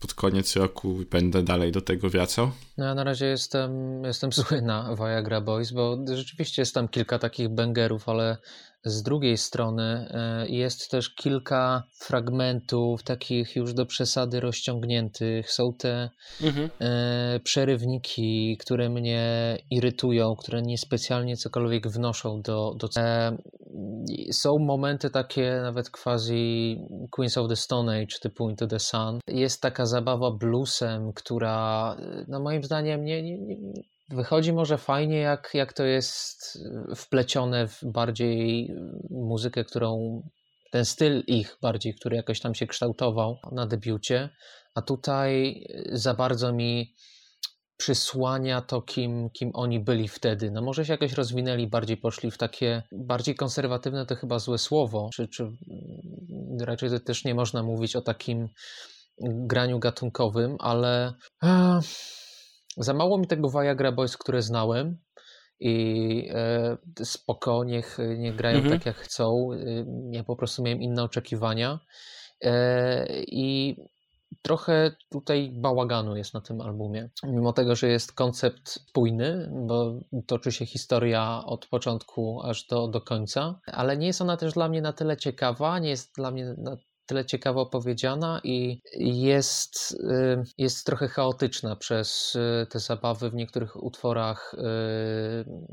pod koniec roku będę dalej do tego wracał. No ja na razie jestem, jestem zły na Viagra Boys, bo rzeczywiście jest tam kilka takich bangerów, ale z drugiej strony e, jest też kilka fragmentów takich już do przesady rozciągniętych. Są te Mhm. e, przerywniki, które mnie irytują, które niespecjalnie cokolwiek wnoszą do. do e, są momenty takie, nawet quasi Queens of the Stone Age, typu Into the Sun. Jest taka zabawa bluesem, która, no moim zdaniem, nie, nie, nie wychodzi może fajnie, jak, jak to jest wplecione w bardziej muzykę, którą. Ten styl ich bardziej, który jakoś tam się kształtował na debiucie, a tutaj za bardzo mi przysłania to, kim, kim oni byli wtedy. No może się jakoś rozwinęli, bardziej poszli w takie, bardziej konserwatywne to chyba złe słowo, czy, czy raczej to też nie można mówić o takim graniu gatunkowym, ale e, za mało mi tego Viagra Boys, które znałem i e, spoko, niech, niech grają Mhm. tak jak chcą. E, Ja po prostu miałem inne oczekiwania e, i trochę tutaj bałaganu jest na tym albumie. Mimo tego, że jest koncept spójny, bo toczy się historia od początku aż do, do końca, ale nie jest ona też dla mnie na tyle ciekawa, nie jest dla mnie na tyle ciekawo opowiedziana i jest, y, jest trochę chaotyczna przez y, te zabawy w niektórych utworach, y,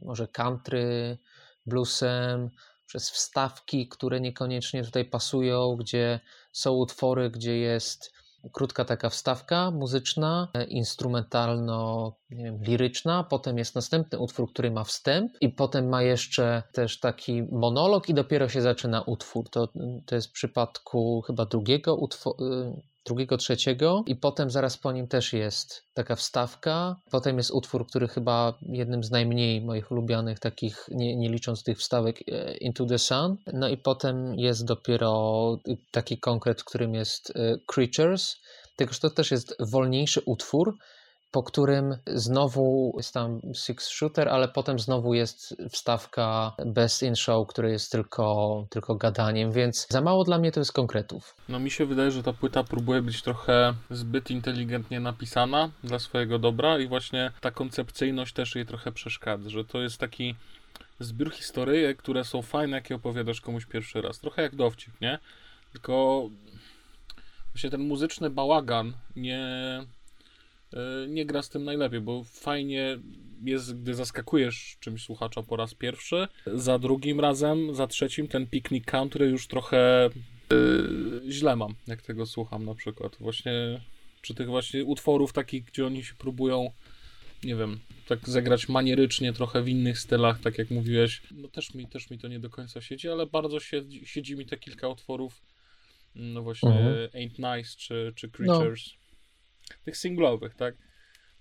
może country, bluesem, przez wstawki, które niekoniecznie tutaj pasują, gdzie są utwory, gdzie jest krótka taka wstawka muzyczna, e, instrumentalno, nie wiem, liryczna, potem jest następny utwór, który ma wstęp i potem ma jeszcze też taki monolog i dopiero się zaczyna utwór. To, to jest w przypadku chyba drugiego utworu, drugiego, trzeciego i potem zaraz po nim też jest taka wstawka. Potem jest utwór, który chyba jednym z najmniej moich ulubionych takich, nie, nie licząc tych wstawek, e, Into the Sun. No i potem jest dopiero taki konkret, w którym jest e, Creatures. Tylko, że to też jest wolniejszy utwór, po którym znowu jest tam six shooter, ale potem znowu jest wstawka Best in Show, który jest tylko, tylko gadaniem, więc za mało dla mnie to jest konkretów. No mi się wydaje, że ta płyta próbuje być trochę zbyt inteligentnie napisana dla swojego dobra i właśnie ta koncepcyjność też jej trochę przeszkadza, że to jest taki zbiór historyjek, które są fajne, jak je opowiadasz komuś pierwszy raz. Trochę jak dowcip, nie? Tylko właśnie ten muzyczny bałagan nie, nie gra z tym najlepiej, bo fajnie jest, gdy zaskakujesz czymś słuchacza po raz pierwszy. Za drugim razem, za trzecim, ten Picnic Country już trochę yy, źle mam, jak tego słucham na przykład. Właśnie, czy tych właśnie utworów takich, gdzie oni się próbują, nie wiem, tak zagrać manierycznie, trochę w innych stylach, tak jak mówiłeś. No też mi, też mi to nie do końca siedzi, ale bardzo siedzi, siedzi mi te kilka utworów, no właśnie Mhm. Ain't Nice czy, czy Creatures. Tych singlowych, tak?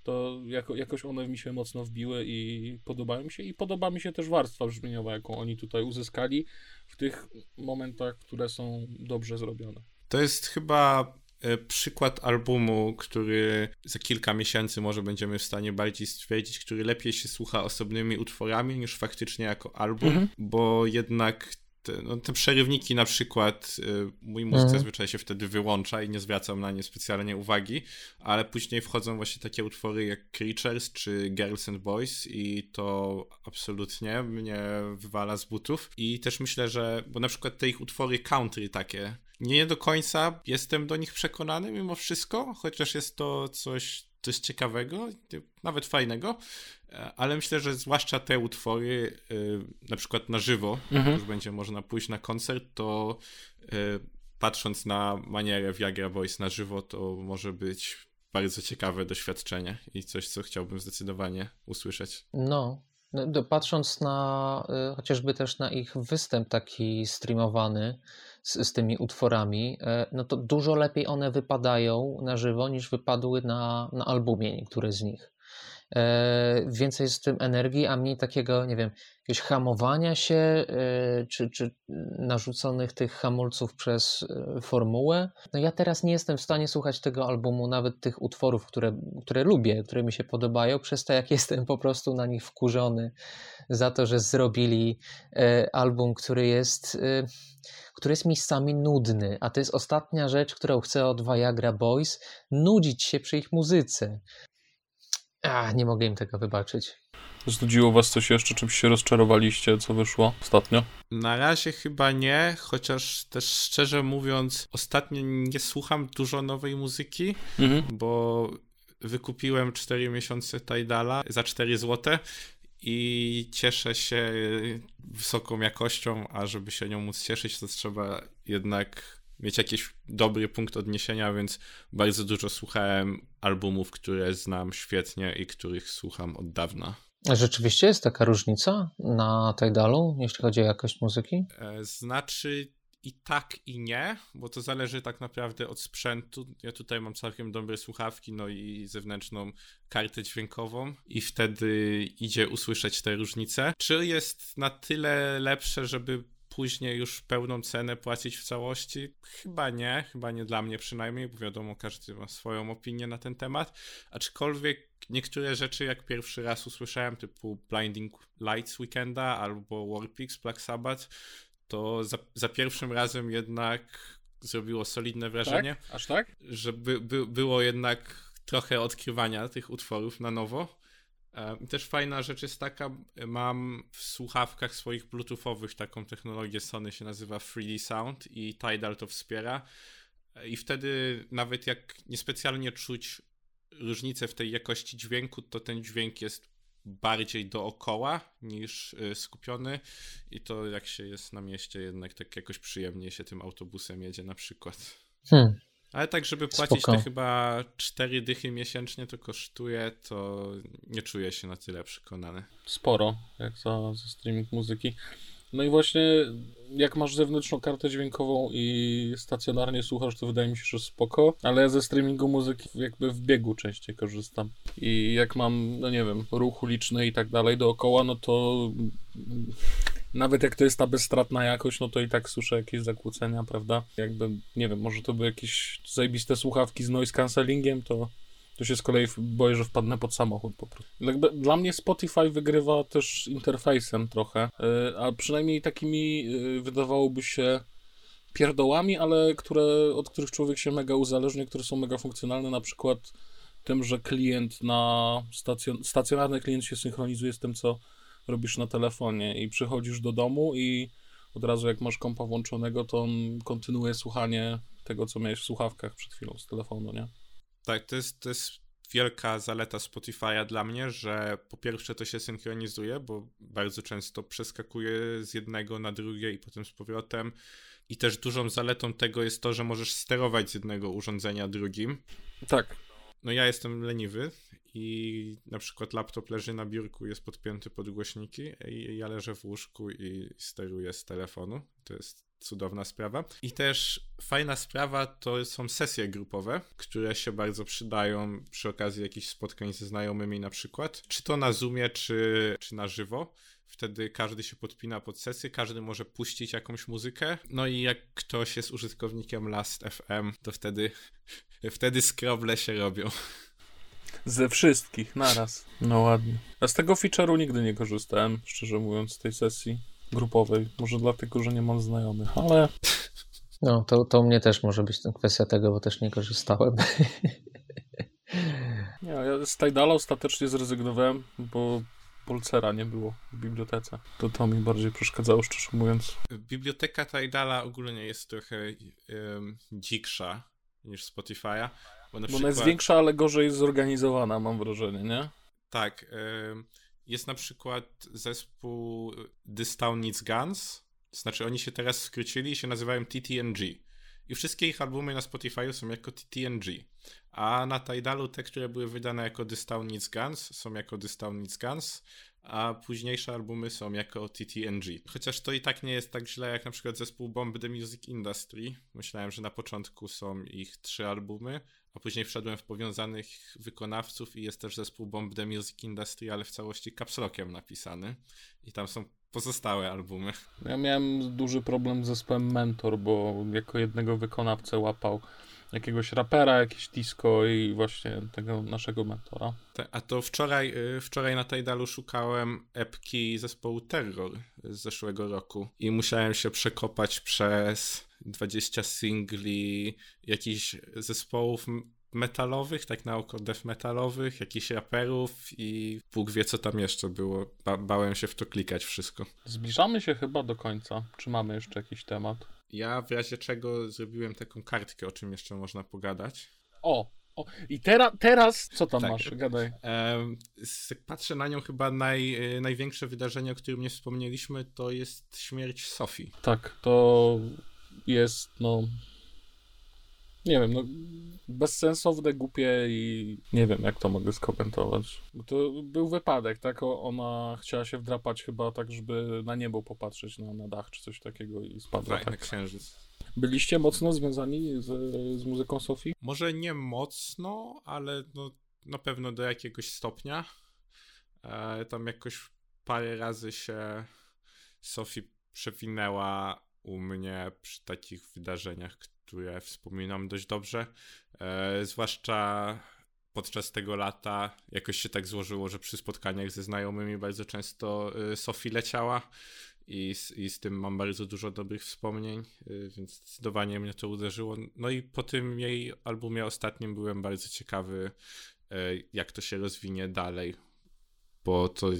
To jako, jakoś one mi się mocno wbiły i podobają mi się. I podoba mi się też warstwa brzmieniowa, jaką oni tutaj uzyskali w tych momentach, które są dobrze zrobione. To jest chyba e, przykład albumu, który za kilka miesięcy może będziemy w stanie bardziej stwierdzić, który lepiej się słucha osobnymi utworami niż faktycznie jako album, Mhm. bo jednak te, no, te przerywniki na przykład, y, mój mózg Mhm. zazwyczaj się wtedy wyłącza i nie zwracam na nie specjalnie uwagi, ale później wchodzą właśnie takie utwory jak Creatures czy Girls and Boys i to absolutnie mnie wywala z butów i też myślę, że, bo na przykład te ich utwory country takie, nie do końca jestem do nich przekonany mimo wszystko, chociaż jest to coś, coś ciekawego, nawet fajnego, e, ale myślę, że zwłaszcza te utwory, y, na przykład na żywo, Mhm. już będzie można pójść na koncert, to y, patrząc na manierę Viagra Boys na żywo, to może być bardzo ciekawe doświadczenie i coś, co chciałbym zdecydowanie usłyszeć. No, no, patrząc na y, chociażby też na ich występ taki streamowany z, z tymi utworami, e, no to dużo lepiej one wypadają na żywo niż wypadły na, na albumie niektóre z nich. E, więcej jest w tym energii, a mniej takiego, nie wiem, jakiegoś hamowania się, e, czy, czy narzuconych tych hamulców przez e, formułę. No ja teraz nie jestem w stanie słuchać tego albumu, nawet tych utworów, które, które lubię, które mi się podobają, przez to jak jestem po prostu na nich wkurzony za to, że zrobili album, który jest, który jest miejscami nudny, a to jest ostatnia rzecz, którą chcę od Viagra Boys, nudzić się przy ich muzyce. A, nie mogę im tego wybaczyć. Znudziło was coś jeszcze, czymś się rozczarowaliście, co wyszło ostatnio? Na razie chyba nie, chociaż też szczerze mówiąc, ostatnio nie słucham dużo nowej muzyki, Mhm. bo wykupiłem 4 miesiące Tidala za 4 zł i cieszę się wysoką jakością, a żeby się nią móc cieszyć, to trzeba jednak mieć jakiś dobry punkt odniesienia, więc bardzo dużo słuchałem albumów, które znam świetnie i których słucham od dawna. Rzeczywiście jest taka różnica na Tidalu, jeśli chodzi o jakość muzyki? E, Znaczy i tak i nie, bo to zależy tak naprawdę od sprzętu. Ja tutaj mam całkiem dobre słuchawki, no i zewnętrzną kartę dźwiękową i wtedy idzie usłyszeć te różnice. Czy jest na tyle lepsze, żeby później już pełną cenę płacić w całości? Chyba nie, chyba nie dla mnie przynajmniej, bo wiadomo, każdy ma swoją opinię na ten temat. Aczkolwiek niektóre rzeczy, jak pierwszy raz usłyszałem, typu Blinding Lights Weekenda albo Warpix Black Sabbath, to za, za pierwszym razem jednak zrobiło solidne wrażenie, Tak? Aż tak? że by, by, było jednak trochę odkrywania tych utworów na nowo. E, Też fajna rzecz jest taka, mam w słuchawkach swoich bluetoothowych taką technologię Sony się nazywa 3D Sound i Tidal to wspiera E, i wtedy nawet jak niespecjalnie czuć różnicę w tej jakości dźwięku, to ten dźwięk jest bardziej dookoła niż y, skupiony i to jak się jest na mieście jednak tak jakoś przyjemnie się tym autobusem jedzie na przykład. Hmm. Ale tak, żeby płacić Spoko. te chyba cztery dychy miesięcznie to kosztuje, to nie czuję się na tyle przekonany. Sporo, jak za, za streaming muzyki. No i właśnie, jak masz zewnętrzną kartę dźwiękową i stacjonarnie słuchasz, to wydaje mi się, że spoko, ale ja ze streamingu muzyki jakby w biegu częściej korzystam. I jak mam, no nie wiem, ruch uliczny i tak dalej dookoła, no to nawet jak to jest ta bezstratna jakość, no to i tak słyszę jakieś zakłócenia, prawda? Jakby, nie wiem, może to były jakieś zajebiste słuchawki z noise cancellingiem, to to się z kolei boję, że wpadnę pod samochód po prostu. Jakby Dla mnie Spotify wygrywa też interfejsem trochę, y, a przynajmniej takimi y, wydawałoby się pierdołami, ale które, od których człowiek się mega uzależnia, które są mega funkcjonalne, na przykład tym, że klient na stacjon stacjonarny klient się synchronizuje z tym, co robisz na telefonie i przychodzisz do domu i od razu jak masz kompa włączonego, to on kontynuuje słuchanie tego, co miałeś w słuchawkach przed chwilą z telefonu, nie? Tak, to jest, to jest wielka zaleta Spotify'a dla mnie, że po pierwsze to się synchronizuje, bo bardzo często przeskakuje z jednego na drugie i potem z powrotem. I też dużą zaletą tego jest to, że możesz sterować z jednego urządzenia drugim. Tak. No ja jestem leniwy i na przykład laptop leży na biurku, jest podpięty pod głośniki i ja leżę w łóżku i steruję z telefonu. To jest cudowna sprawa. I też fajna sprawa to są sesje grupowe, które się bardzo przydają przy okazji jakichś spotkań ze znajomymi na przykład. Czy to na Zoomie, czy, czy na żywo. Wtedy każdy się podpina pod sesję, każdy może puścić jakąś muzykę. No i jak ktoś jest użytkownikiem Last.fm, to wtedy, wtedy skroble się robią. Ze wszystkich, naraz. No ładnie. A z tego feature'u nigdy nie korzystałem, szczerze mówiąc, z tej sesji grupowej. Może dlatego, że nie mam znajomych, ale... No, to, to u mnie też może być kwestia tego, bo też nie korzystałem. Nie, ja z Tidala ostatecznie zrezygnowałem, bo Polcera nie było w bibliotece. To to mi bardziej przeszkadzało, szczerze mówiąc. Biblioteka Tidala ogólnie jest trochę um, dziksza niż Spotify'a. Bo, bo przykład... ona jest większa, ale gorzej zorganizowana, mam wrażenie, nie? Tak. Jest na przykład zespół This Town Needs Guns. Znaczy, oni się teraz skrócili i się nazywają TTNG. I wszystkie ich albumy na Spotify są jako TTNG. A na Tidalu te, które były wydane jako This Town Needs Guns, są jako This Town Needs Guns, a późniejsze albumy są jako TTNG. Chociaż to i tak nie jest tak źle jak na przykład zespół Bomb The Music Industry. Myślałem, że na początku są ich trzy albumy, a później wszedłem w powiązanych wykonawców i jest też zespół Bomb The Music Industry, ale w całości capslockiem napisany. I tam są pozostałe albumy. Ja miałem duży problem z zespołem Mentor, bo jako jednego wykonawcę łapał jakiegoś rapera, jakieś disco i właśnie tego naszego mentora. A to wczoraj, y, wczoraj na Tidalu szukałem epki zespołu Terror z zeszłego roku i musiałem się przekopać przez 20 singli jakichś zespołów metalowych, tak na oko death metalowych, jakichś raperów i Bóg wie co tam jeszcze było. Ba bałem się w to klikać wszystko. Zbliżamy się chyba do końca. Czy mamy jeszcze jakiś temat? Ja w razie czego zrobiłem taką kartkę, o czym jeszcze można pogadać. O, o. i teraz, teraz co tam tak. masz? Gadaj. jak patrzę na nią, chyba naj, największe wydarzenie, o którym nie wspomnieliśmy, to jest śmierć Sofii. Tak, to jest, no, nie wiem, no bezsensowne, głupie i nie wiem, jak to mogę skomentować. To był wypadek, tak? Ona chciała się wdrapać chyba tak, żeby na niebo popatrzeć, na, na dach czy coś takiego i spadła. Tak, tak. księżyc. Byliście mocno związani z, z muzyką Sofii? Może nie mocno, ale no, na pewno do jakiegoś stopnia. E, tam jakoś parę razy się Sofii przewinęła u mnie przy takich wydarzeniach, które wspominam dość dobrze. E, zwłaszcza podczas tego lata jakoś się tak złożyło, że przy spotkaniach ze znajomymi bardzo często e, Sofii leciała i z, i z tym mam bardzo dużo dobrych wspomnień, e, więc zdecydowanie mnie to uderzyło. No i po tym jej albumie ostatnim byłem bardzo ciekawy, e, jak to się rozwinie dalej, bo to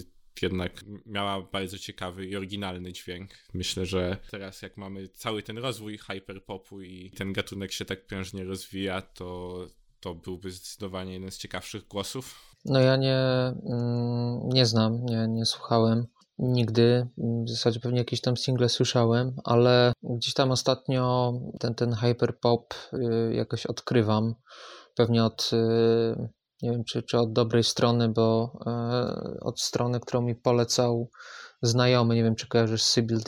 jednak miała bardzo ciekawy i oryginalny dźwięk. Myślę, że teraz jak mamy cały ten rozwój hyperpopu i ten gatunek się tak prężnie rozwija, to, to byłby zdecydowanie jeden z ciekawszych głosów. No ja nie, mm, nie znam, nie, nie słuchałem nigdy. W zasadzie pewnie jakieś tam single słyszałem, ale gdzieś tam ostatnio ten, ten hyperpop y, jakoś odkrywam. Pewnie od y, nie wiem czy, czy od dobrej strony, bo e, od strony, którą mi polecał znajomy, nie wiem czy kojarzysz Sybil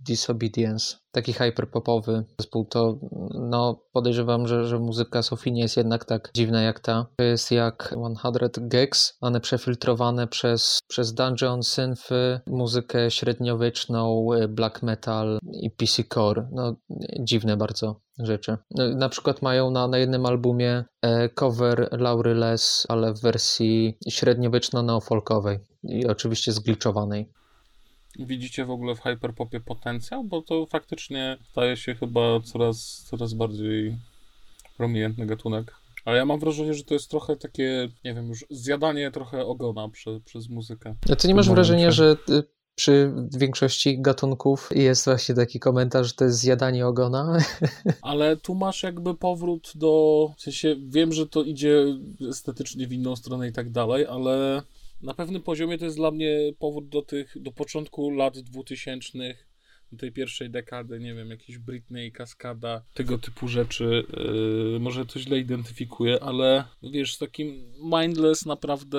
Disobedience, taki hyperpopowy zespół, to no podejrzewam, że, że muzyka Sofii nie jest jednak tak dziwna jak ta. To jest jak 100 Gags, one przefiltrowane przez, przez Dungeon, Synthy, muzykę średniowieczną, black metal i PC core. No dziwne bardzo rzeczy. No, na przykład mają na, na jednym albumie e, cover Laury Les, ale w wersji średniowieczno-neofolkowej i oczywiście zgliczowanej. Widzicie w ogóle w hyperpopie potencjał? Bo to faktycznie staje się chyba coraz, coraz bardziej prominentny gatunek. Ale ja mam wrażenie, że to jest trochę takie, nie wiem, już zjadanie trochę ogona prze, przez muzykę. A ty nie masz wrażenia, że y, przy większości gatunków jest właśnie taki komentarz, że to jest zjadanie ogona. Ale tu masz jakby powrót do. W sensie wiem, że to idzie estetycznie w inną stronę i tak dalej, ale na pewnym poziomie to jest dla mnie powrót do tych, do początku lat 2000 tej pierwszej dekady, nie wiem, jakiś Britney, Kaskada, tego typu rzeczy. Yy, może to źle identyfikuję, ale wiesz, z takim mindless naprawdę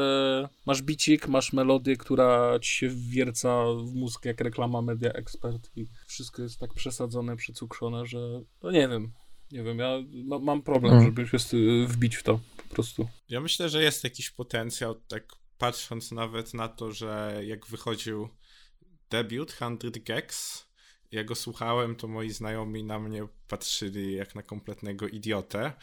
masz bicik, masz melodię, która ci się wierca w mózg jak reklama Media Expert i wszystko jest tak przesadzone, przycukrzone, że no nie wiem, nie wiem, ja ma, mam problem, hmm. żeby się wbić w to po prostu. Ja myślę, że jest jakiś potencjał, tak patrząc nawet na to, że jak wychodził debiut 100 Gags, ja go słuchałem, to moi znajomi na mnie patrzyli jak na kompletnego idiotę,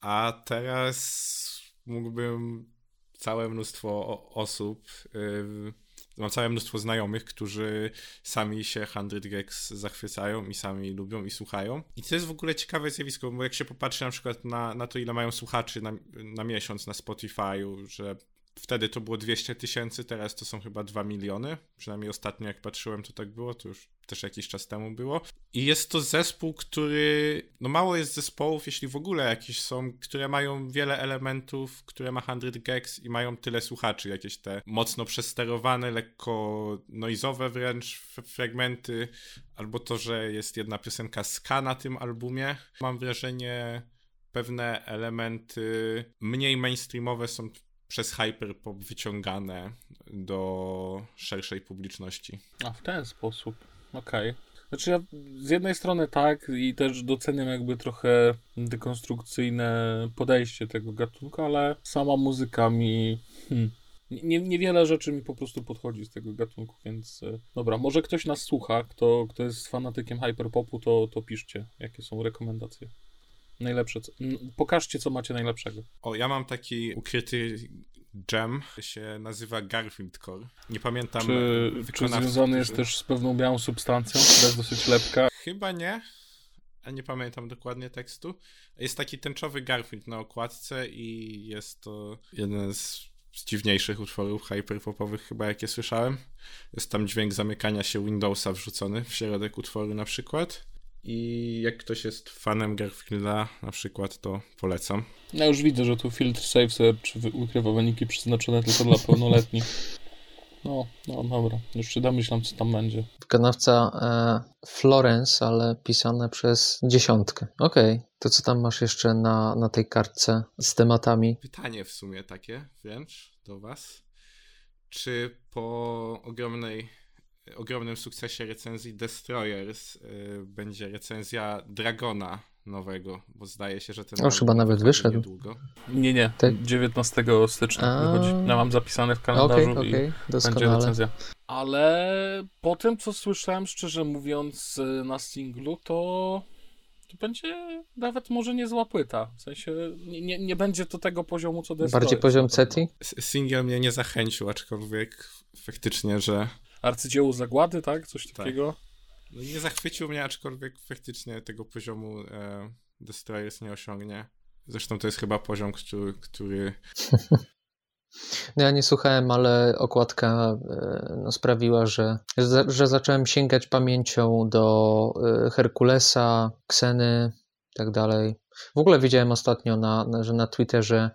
a teraz mógłbym całe mnóstwo osób, yy, mam całe mnóstwo znajomych, którzy sami się 100 Gex zachwycają i sami lubią i słuchają. I to jest w ogóle ciekawe zjawisko, bo jak się popatrzy na przykład na, na to, ile mają słuchaczy na, na miesiąc na Spotify'u, że Wtedy to było 200 tysięcy, teraz to są chyba 2 miliony. Przynajmniej ostatnio jak patrzyłem, to tak było, to już też jakiś czas temu było. I jest to zespół, który. No mało jest zespołów, jeśli w ogóle jakieś są, które mają wiele elementów, które ma 100 gags i mają tyle słuchaczy, jakieś te mocno przesterowane, lekko noizowe wręcz fragmenty, albo to, że jest jedna piosenka ska na tym albumie. Mam wrażenie, pewne elementy mniej mainstreamowe są przez hyperpop wyciągane do szerszej publiczności. A w ten sposób, okej. Okay. Znaczy ja z jednej strony tak i też doceniam jakby trochę dekonstrukcyjne podejście tego gatunku, ale sama muzyka mi... Hmm, nie, niewiele rzeczy mi po prostu podchodzi z tego gatunku, więc e, dobra, może ktoś nas słucha, kto, kto jest fanatykiem hyperpopu, to, to piszcie, jakie są rekomendacje. Najlepsze. Co... Pokażcie, co macie najlepszego. O, ja mam taki ukryty gem, się nazywa Garfield Core. Nie pamiętam. Czy, czy związany jest też z pewną białą substancją, która jest dosyć lepka? Chyba nie. A nie pamiętam dokładnie tekstu. Jest taki tęczowy Garfield na okładce i jest to jeden z z dziwniejszych utworów hyperpopowych chyba jakie słyszałem. Jest tam dźwięk zamykania się Windowsa wrzucony w środek utworu na przykład. I jak ktoś jest fanem Garfielda na przykład, to polecam. Ja już widzę, że tu filtr Safe Search ukrywa wyniki przeznaczone tylko dla pełnoletnich. No, no dobra, już się domyślam, co tam będzie. Wykonawca e, Florence, ale pisane przez dziesiątkę. Okej, okay. to co tam masz jeszcze na, na tej kartce z tematami? Pytanie w sumie takie wręcz do was. Czy po ogromnej ogromnym sukcesie recenzji Destroyers yy, będzie recenzja Dragona nowego, bo zdaje się, że ten. Już chyba nawet wyszedł. Niedługo. Nie, nie. Te... 19 stycznia A... wychodzi. Ja mam zapisane w kalendarzu okay, okay. i będzie recenzja. Ale po tym, co słyszałem, szczerze mówiąc, y, na singlu, to to będzie nawet może niezła płyta. W sensie nie, nie, nie będzie to tego poziomu, co Destroyer. Bardziej poziom CETI? Singiel mnie nie zachęcił, aczkolwiek faktycznie, że arcydzieło zagłady, tak? Coś tak. takiego. No nie zachwycił mnie, aczkolwiek faktycznie tego poziomu e, Destroyers nie osiągnie. Zresztą to jest chyba poziom, który... który... No ja nie słuchałem, ale okładka e, no, sprawiła, że, że zacząłem sięgać pamięcią do e, Herkulesa, Kseny i tak dalej. W ogóle widziałem ostatnio, na, że na Twitterze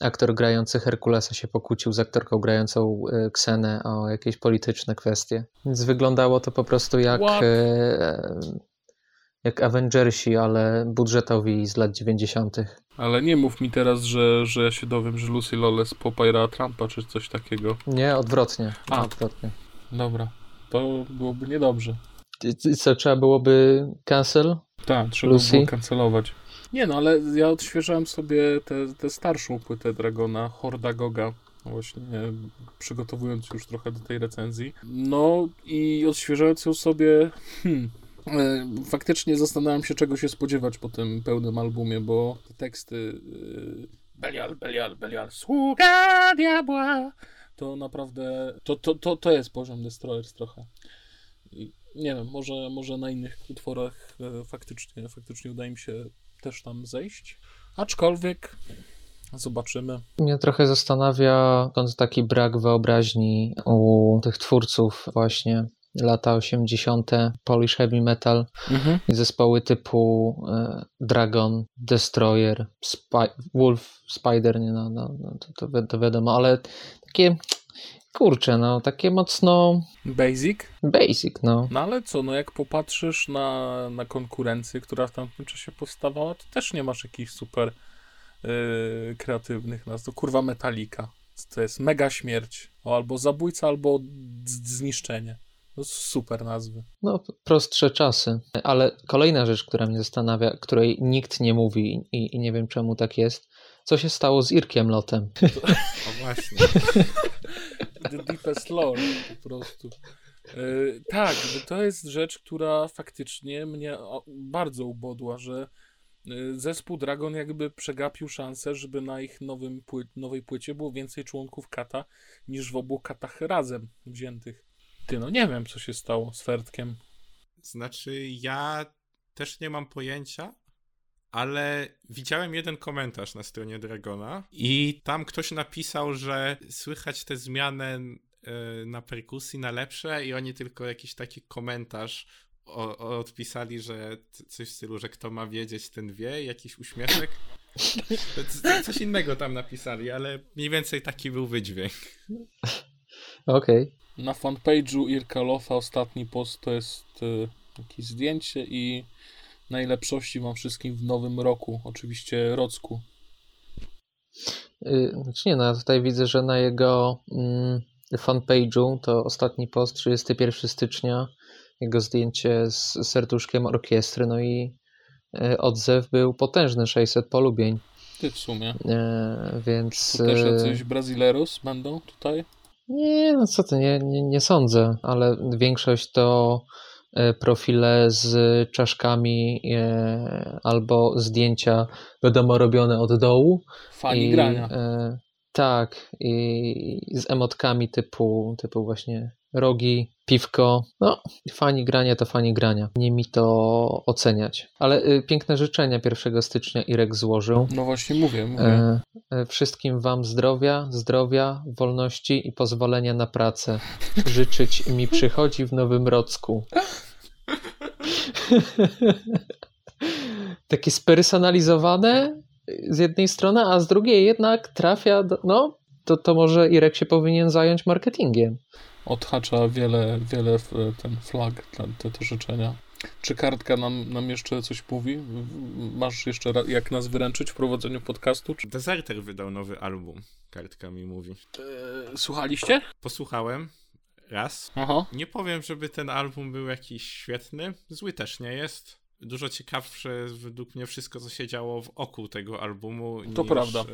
aktor grający Herkulesa się pokłócił z aktorką grającą Ksenę e, o jakieś polityczne kwestie. Więc wyglądało to po prostu jak, e, jak Avengersi, ale budżetowi z lat 90. Ale nie mów mi teraz, że, że ja się dowiem, że Lucy Lawless popajra Trumpa czy coś takiego. Nie, odwrotnie. A, odwrotnie. Dobra, to byłoby niedobrze. Co, trzeba byłoby cancel? Tak, trzeba Lucy? było cancelować. Nie no, ale ja odświeżałem sobie tę starszą płytę Dragona, Horda Goga, właśnie przygotowując już trochę do tej recenzji. No i odświeżając ją sobie, hmm, e, faktycznie zastanawiam się, czego się spodziewać po tym pełnym albumie, bo te teksty e, Belial, Belial, Belial, sługa diabła, to naprawdę, to, to, to, to jest poziom Destroyers trochę. Nie wiem, może, może na innych utworach e, faktycznie, faktycznie uda mi się też tam zejść. Aczkolwiek Zobaczymy. Mnie trochę zastanawia skąd taki brak wyobraźni u tych twórców właśnie lata 80. Polish Heavy Metal Mhm. i zespoły typu e, Dragon, Destroyer, Spy, Wolf, Spider, nie no, no, no to, to, wi- to wiadomo, ale takie kurcze, no takie mocno Basic? basic, no. No ale co, no jak popatrzysz na, na konkurencję, która w tamtym czasie powstawała, to też nie masz jakichś super yy, kreatywnych nazw. To kurwa Metallica. To jest mega śmierć. O, albo zabójca, albo zniszczenie. To super nazwy. No, prostsze czasy. Ale kolejna rzecz, która mnie zastanawia, której nikt nie mówi i, i nie wiem czemu tak jest. Co się stało z Irkiem Lotem? O właśnie. The deepest lore po prostu. Yy, tak, to jest rzecz, która faktycznie mnie bardzo ubodła, że yy, zespół Dragon jakby przegapił szansę, żeby na ich nowym pły nowej płycie było więcej członków kata niż w obu katach razem wziętych. Ty, no nie wiem, co się stało z Fertkiem. Znaczy, ja też nie mam pojęcia, ale widziałem jeden komentarz na stronie Dragona i tam ktoś napisał, że słychać te zmiany e, na perkusji na lepsze i oni tylko jakiś taki komentarz o, o, odpisali, że coś w stylu, że kto ma wiedzieć, ten wie, jakiś uśmieszek. Coś innego tam napisali, ale mniej więcej taki był wydźwięk. Okej. Na fanpage'u Irka Lofa ostatni post to jest yy, jakieś zdjęcie i najlepszości wam wszystkim w nowym roku. Oczywiście Rocku. Y, Znaczy nie, no ja tutaj widzę, że na jego mm, fanpage'u to ostatni post 31 stycznia, jego zdjęcie z serduszkiem orkiestry, no i y, odzew był potężny, 600 polubień, Ty w sumie. E, więc... Tu też e, jacyś Brazileros będą tutaj? Nie, no co ty, nie, nie, nie sądzę, ale większość to profile z czaszkami e, albo zdjęcia, wiadomo, robione od dołu. Fani I, grania. E, tak, i z emotkami typu, typu właśnie rogi, piwko. No, fani grania to fani grania. Nie mi to oceniać. Ale y, piękne życzenia 1 stycznia Irek złożył. No właśnie mówię, mówię. E, e, Wszystkim Wam zdrowia, zdrowia, wolności i pozwolenia na pracę. Życzyć mi przychodzi w Nowym Rocku. Takie spersonalizowane z jednej strony, a z drugiej jednak trafia do, no, to, to może Irek się powinien zająć marketingiem. Odhacza wiele, wiele ten flag, te, te, życzenia. Czy kartka nam, nam jeszcze coś mówi? W- Masz jeszcze jak nas wyręczyć w prowadzeniu podcastu? Czy... Deserter wydał nowy album, kartka mi mówi. E, słuchaliście? Posłuchałem raz. Aha. Nie powiem, żeby ten album był jakiś świetny. Zły też nie jest. Dużo ciekawsze według mnie wszystko, co się działo wokół tego albumu To niż, prawda. e,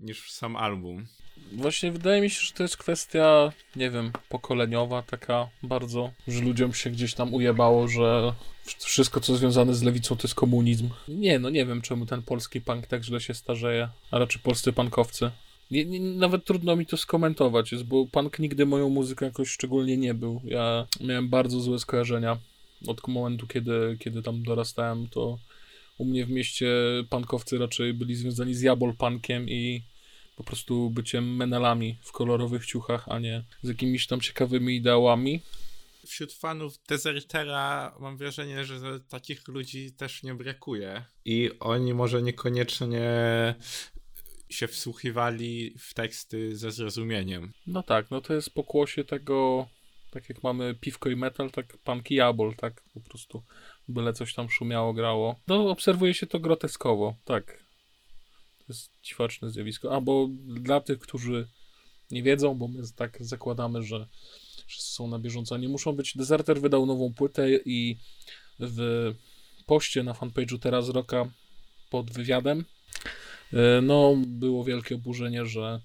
niż sam album. Właśnie wydaje mi się, że to jest kwestia, nie wiem, pokoleniowa taka bardzo, że ludziom się gdzieś tam ujebało, że wszystko co związane z lewicą to jest komunizm. Nie, no nie wiem czemu ten polski punk tak źle się starzeje, a raczej polscy punkowcy. Nie, nie, nawet trudno mi to skomentować, jest, bo punk nigdy moją muzyką jakoś szczególnie nie był. Ja miałem bardzo złe skojarzenia od momentu, kiedy, kiedy tam dorastałem, to u mnie w mieście punkowcy raczej byli związani z jabol punkiem i po prostu byciem menelami w kolorowych ciuchach, a nie z jakimiś tam ciekawymi ideałami. Wśród fanów Desertera mam wrażenie, że takich ludzi też nie brakuje. I oni może niekoniecznie się wsłuchiwali w teksty ze zrozumieniem. No tak, no to jest pokłosie tego, tak jak mamy piwko i metal, tak punk i tak po prostu byle coś tam szumiało, grało. No obserwuje się to groteskowo, tak. To jest dziwaczne zjawisko. A bo dla tych, którzy nie wiedzą, bo my tak zakładamy, że wszyscy są na bieżąco, nie muszą być. Deserter wydał nową płytę i w poście na fanpage'u Teraz Roka pod wywiadem e, no było wielkie oburzenie, że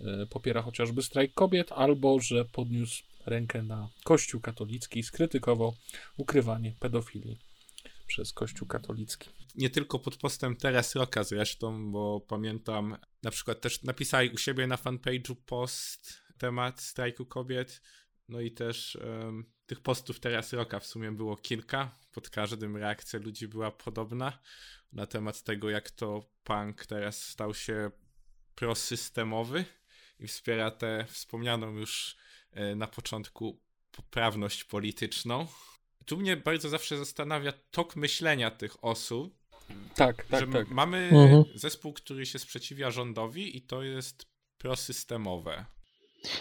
e, popiera chociażby strajk kobiet, albo że podniósł rękę na Kościół katolicki i skrytykował ukrywanie pedofilii przez Kościół katolicki. Nie tylko pod postem Teres Rocka zresztą, bo pamiętam na przykład też napisali u siebie na fanpage'u post temat strajku kobiet, no i też em, tych postów Teres Rocka w sumie było kilka, pod każdym reakcja ludzi była podobna na temat tego, jak to punk teraz stał się prosystemowy i wspiera tę wspomnianą już e, na początku poprawność polityczną. Tu mnie bardzo zawsze zastanawia tok myślenia tych osób. Tak, tak, że tak. Mamy Mhm. zespół, który się sprzeciwia rządowi i to jest prosystemowe.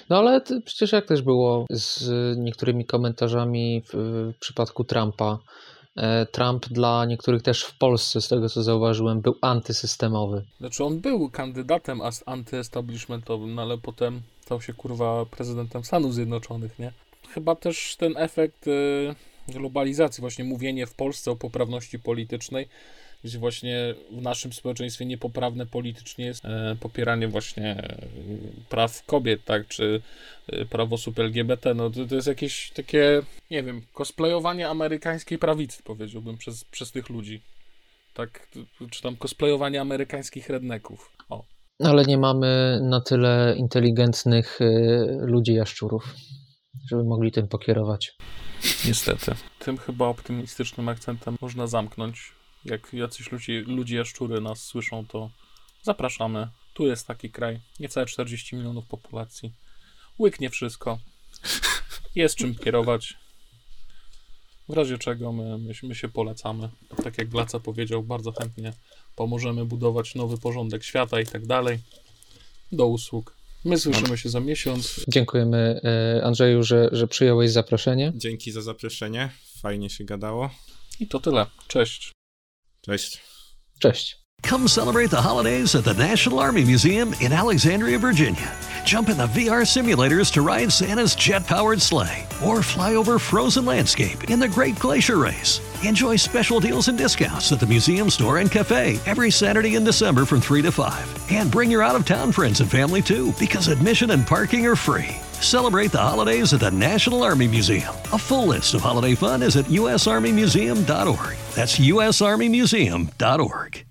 No ale to przecież jak też było z niektórymi komentarzami w, w przypadku Trumpa. E, Trump dla niektórych też w Polsce, z tego co zauważyłem, był antysystemowy. Znaczy on był kandydatem antyestablishmentowym, no ale potem stał się kurwa prezydentem Stanów Zjednoczonych, nie? Chyba też ten efekt y, globalizacji, właśnie mówienie w Polsce o poprawności politycznej, właśnie w naszym społeczeństwie niepoprawne politycznie jest e, popieranie właśnie e, praw kobiet, tak, czy e, praw osób LGBT, no to, to jest jakieś takie, nie wiem, cosplayowanie amerykańskiej prawicy, powiedziałbym, przez, przez tych ludzi. Tak, czy tam cosplayowanie amerykańskich redneków. O. Ale nie mamy na tyle inteligentnych ludzi jaszczurów, żeby mogli tym pokierować. Niestety. Tym chyba optymistycznym akcentem można zamknąć. Jak jacyś ludzie, ludzie jaszczury nas słyszą, to zapraszamy. Tu jest taki kraj, niecałe 40 milionów populacji. Łyknie wszystko. Jest czym kierować. W razie czego my, my, my się polecamy. Tak jak Glaca powiedział, bardzo chętnie pomożemy budować nowy porządek świata i tak dalej. Do usług. My słyszymy się za miesiąc. Dziękujemy y, Andrzeju, że, że przyjąłeś zaproszenie. Dzięki za zaproszenie. Fajnie się gadało. I to tyle. Cześć. Cześć. Cześć. Come celebrate the holidays at the National Army Museum in Alexandria, Virginia. Jump in the VR simulators to ride Santa's jet powered sleigh or fly over frozen landscape in the Great Glacier Race. Enjoy special deals and discounts at the museum store and cafe every Saturday in December from 3 to 5. And bring your out of town friends and family too, because admission and parking are free. Celebrate the holidays at the National Army Museum. A full list of holiday fun is at usarmymuseum.org. That's usarmymuseum.org.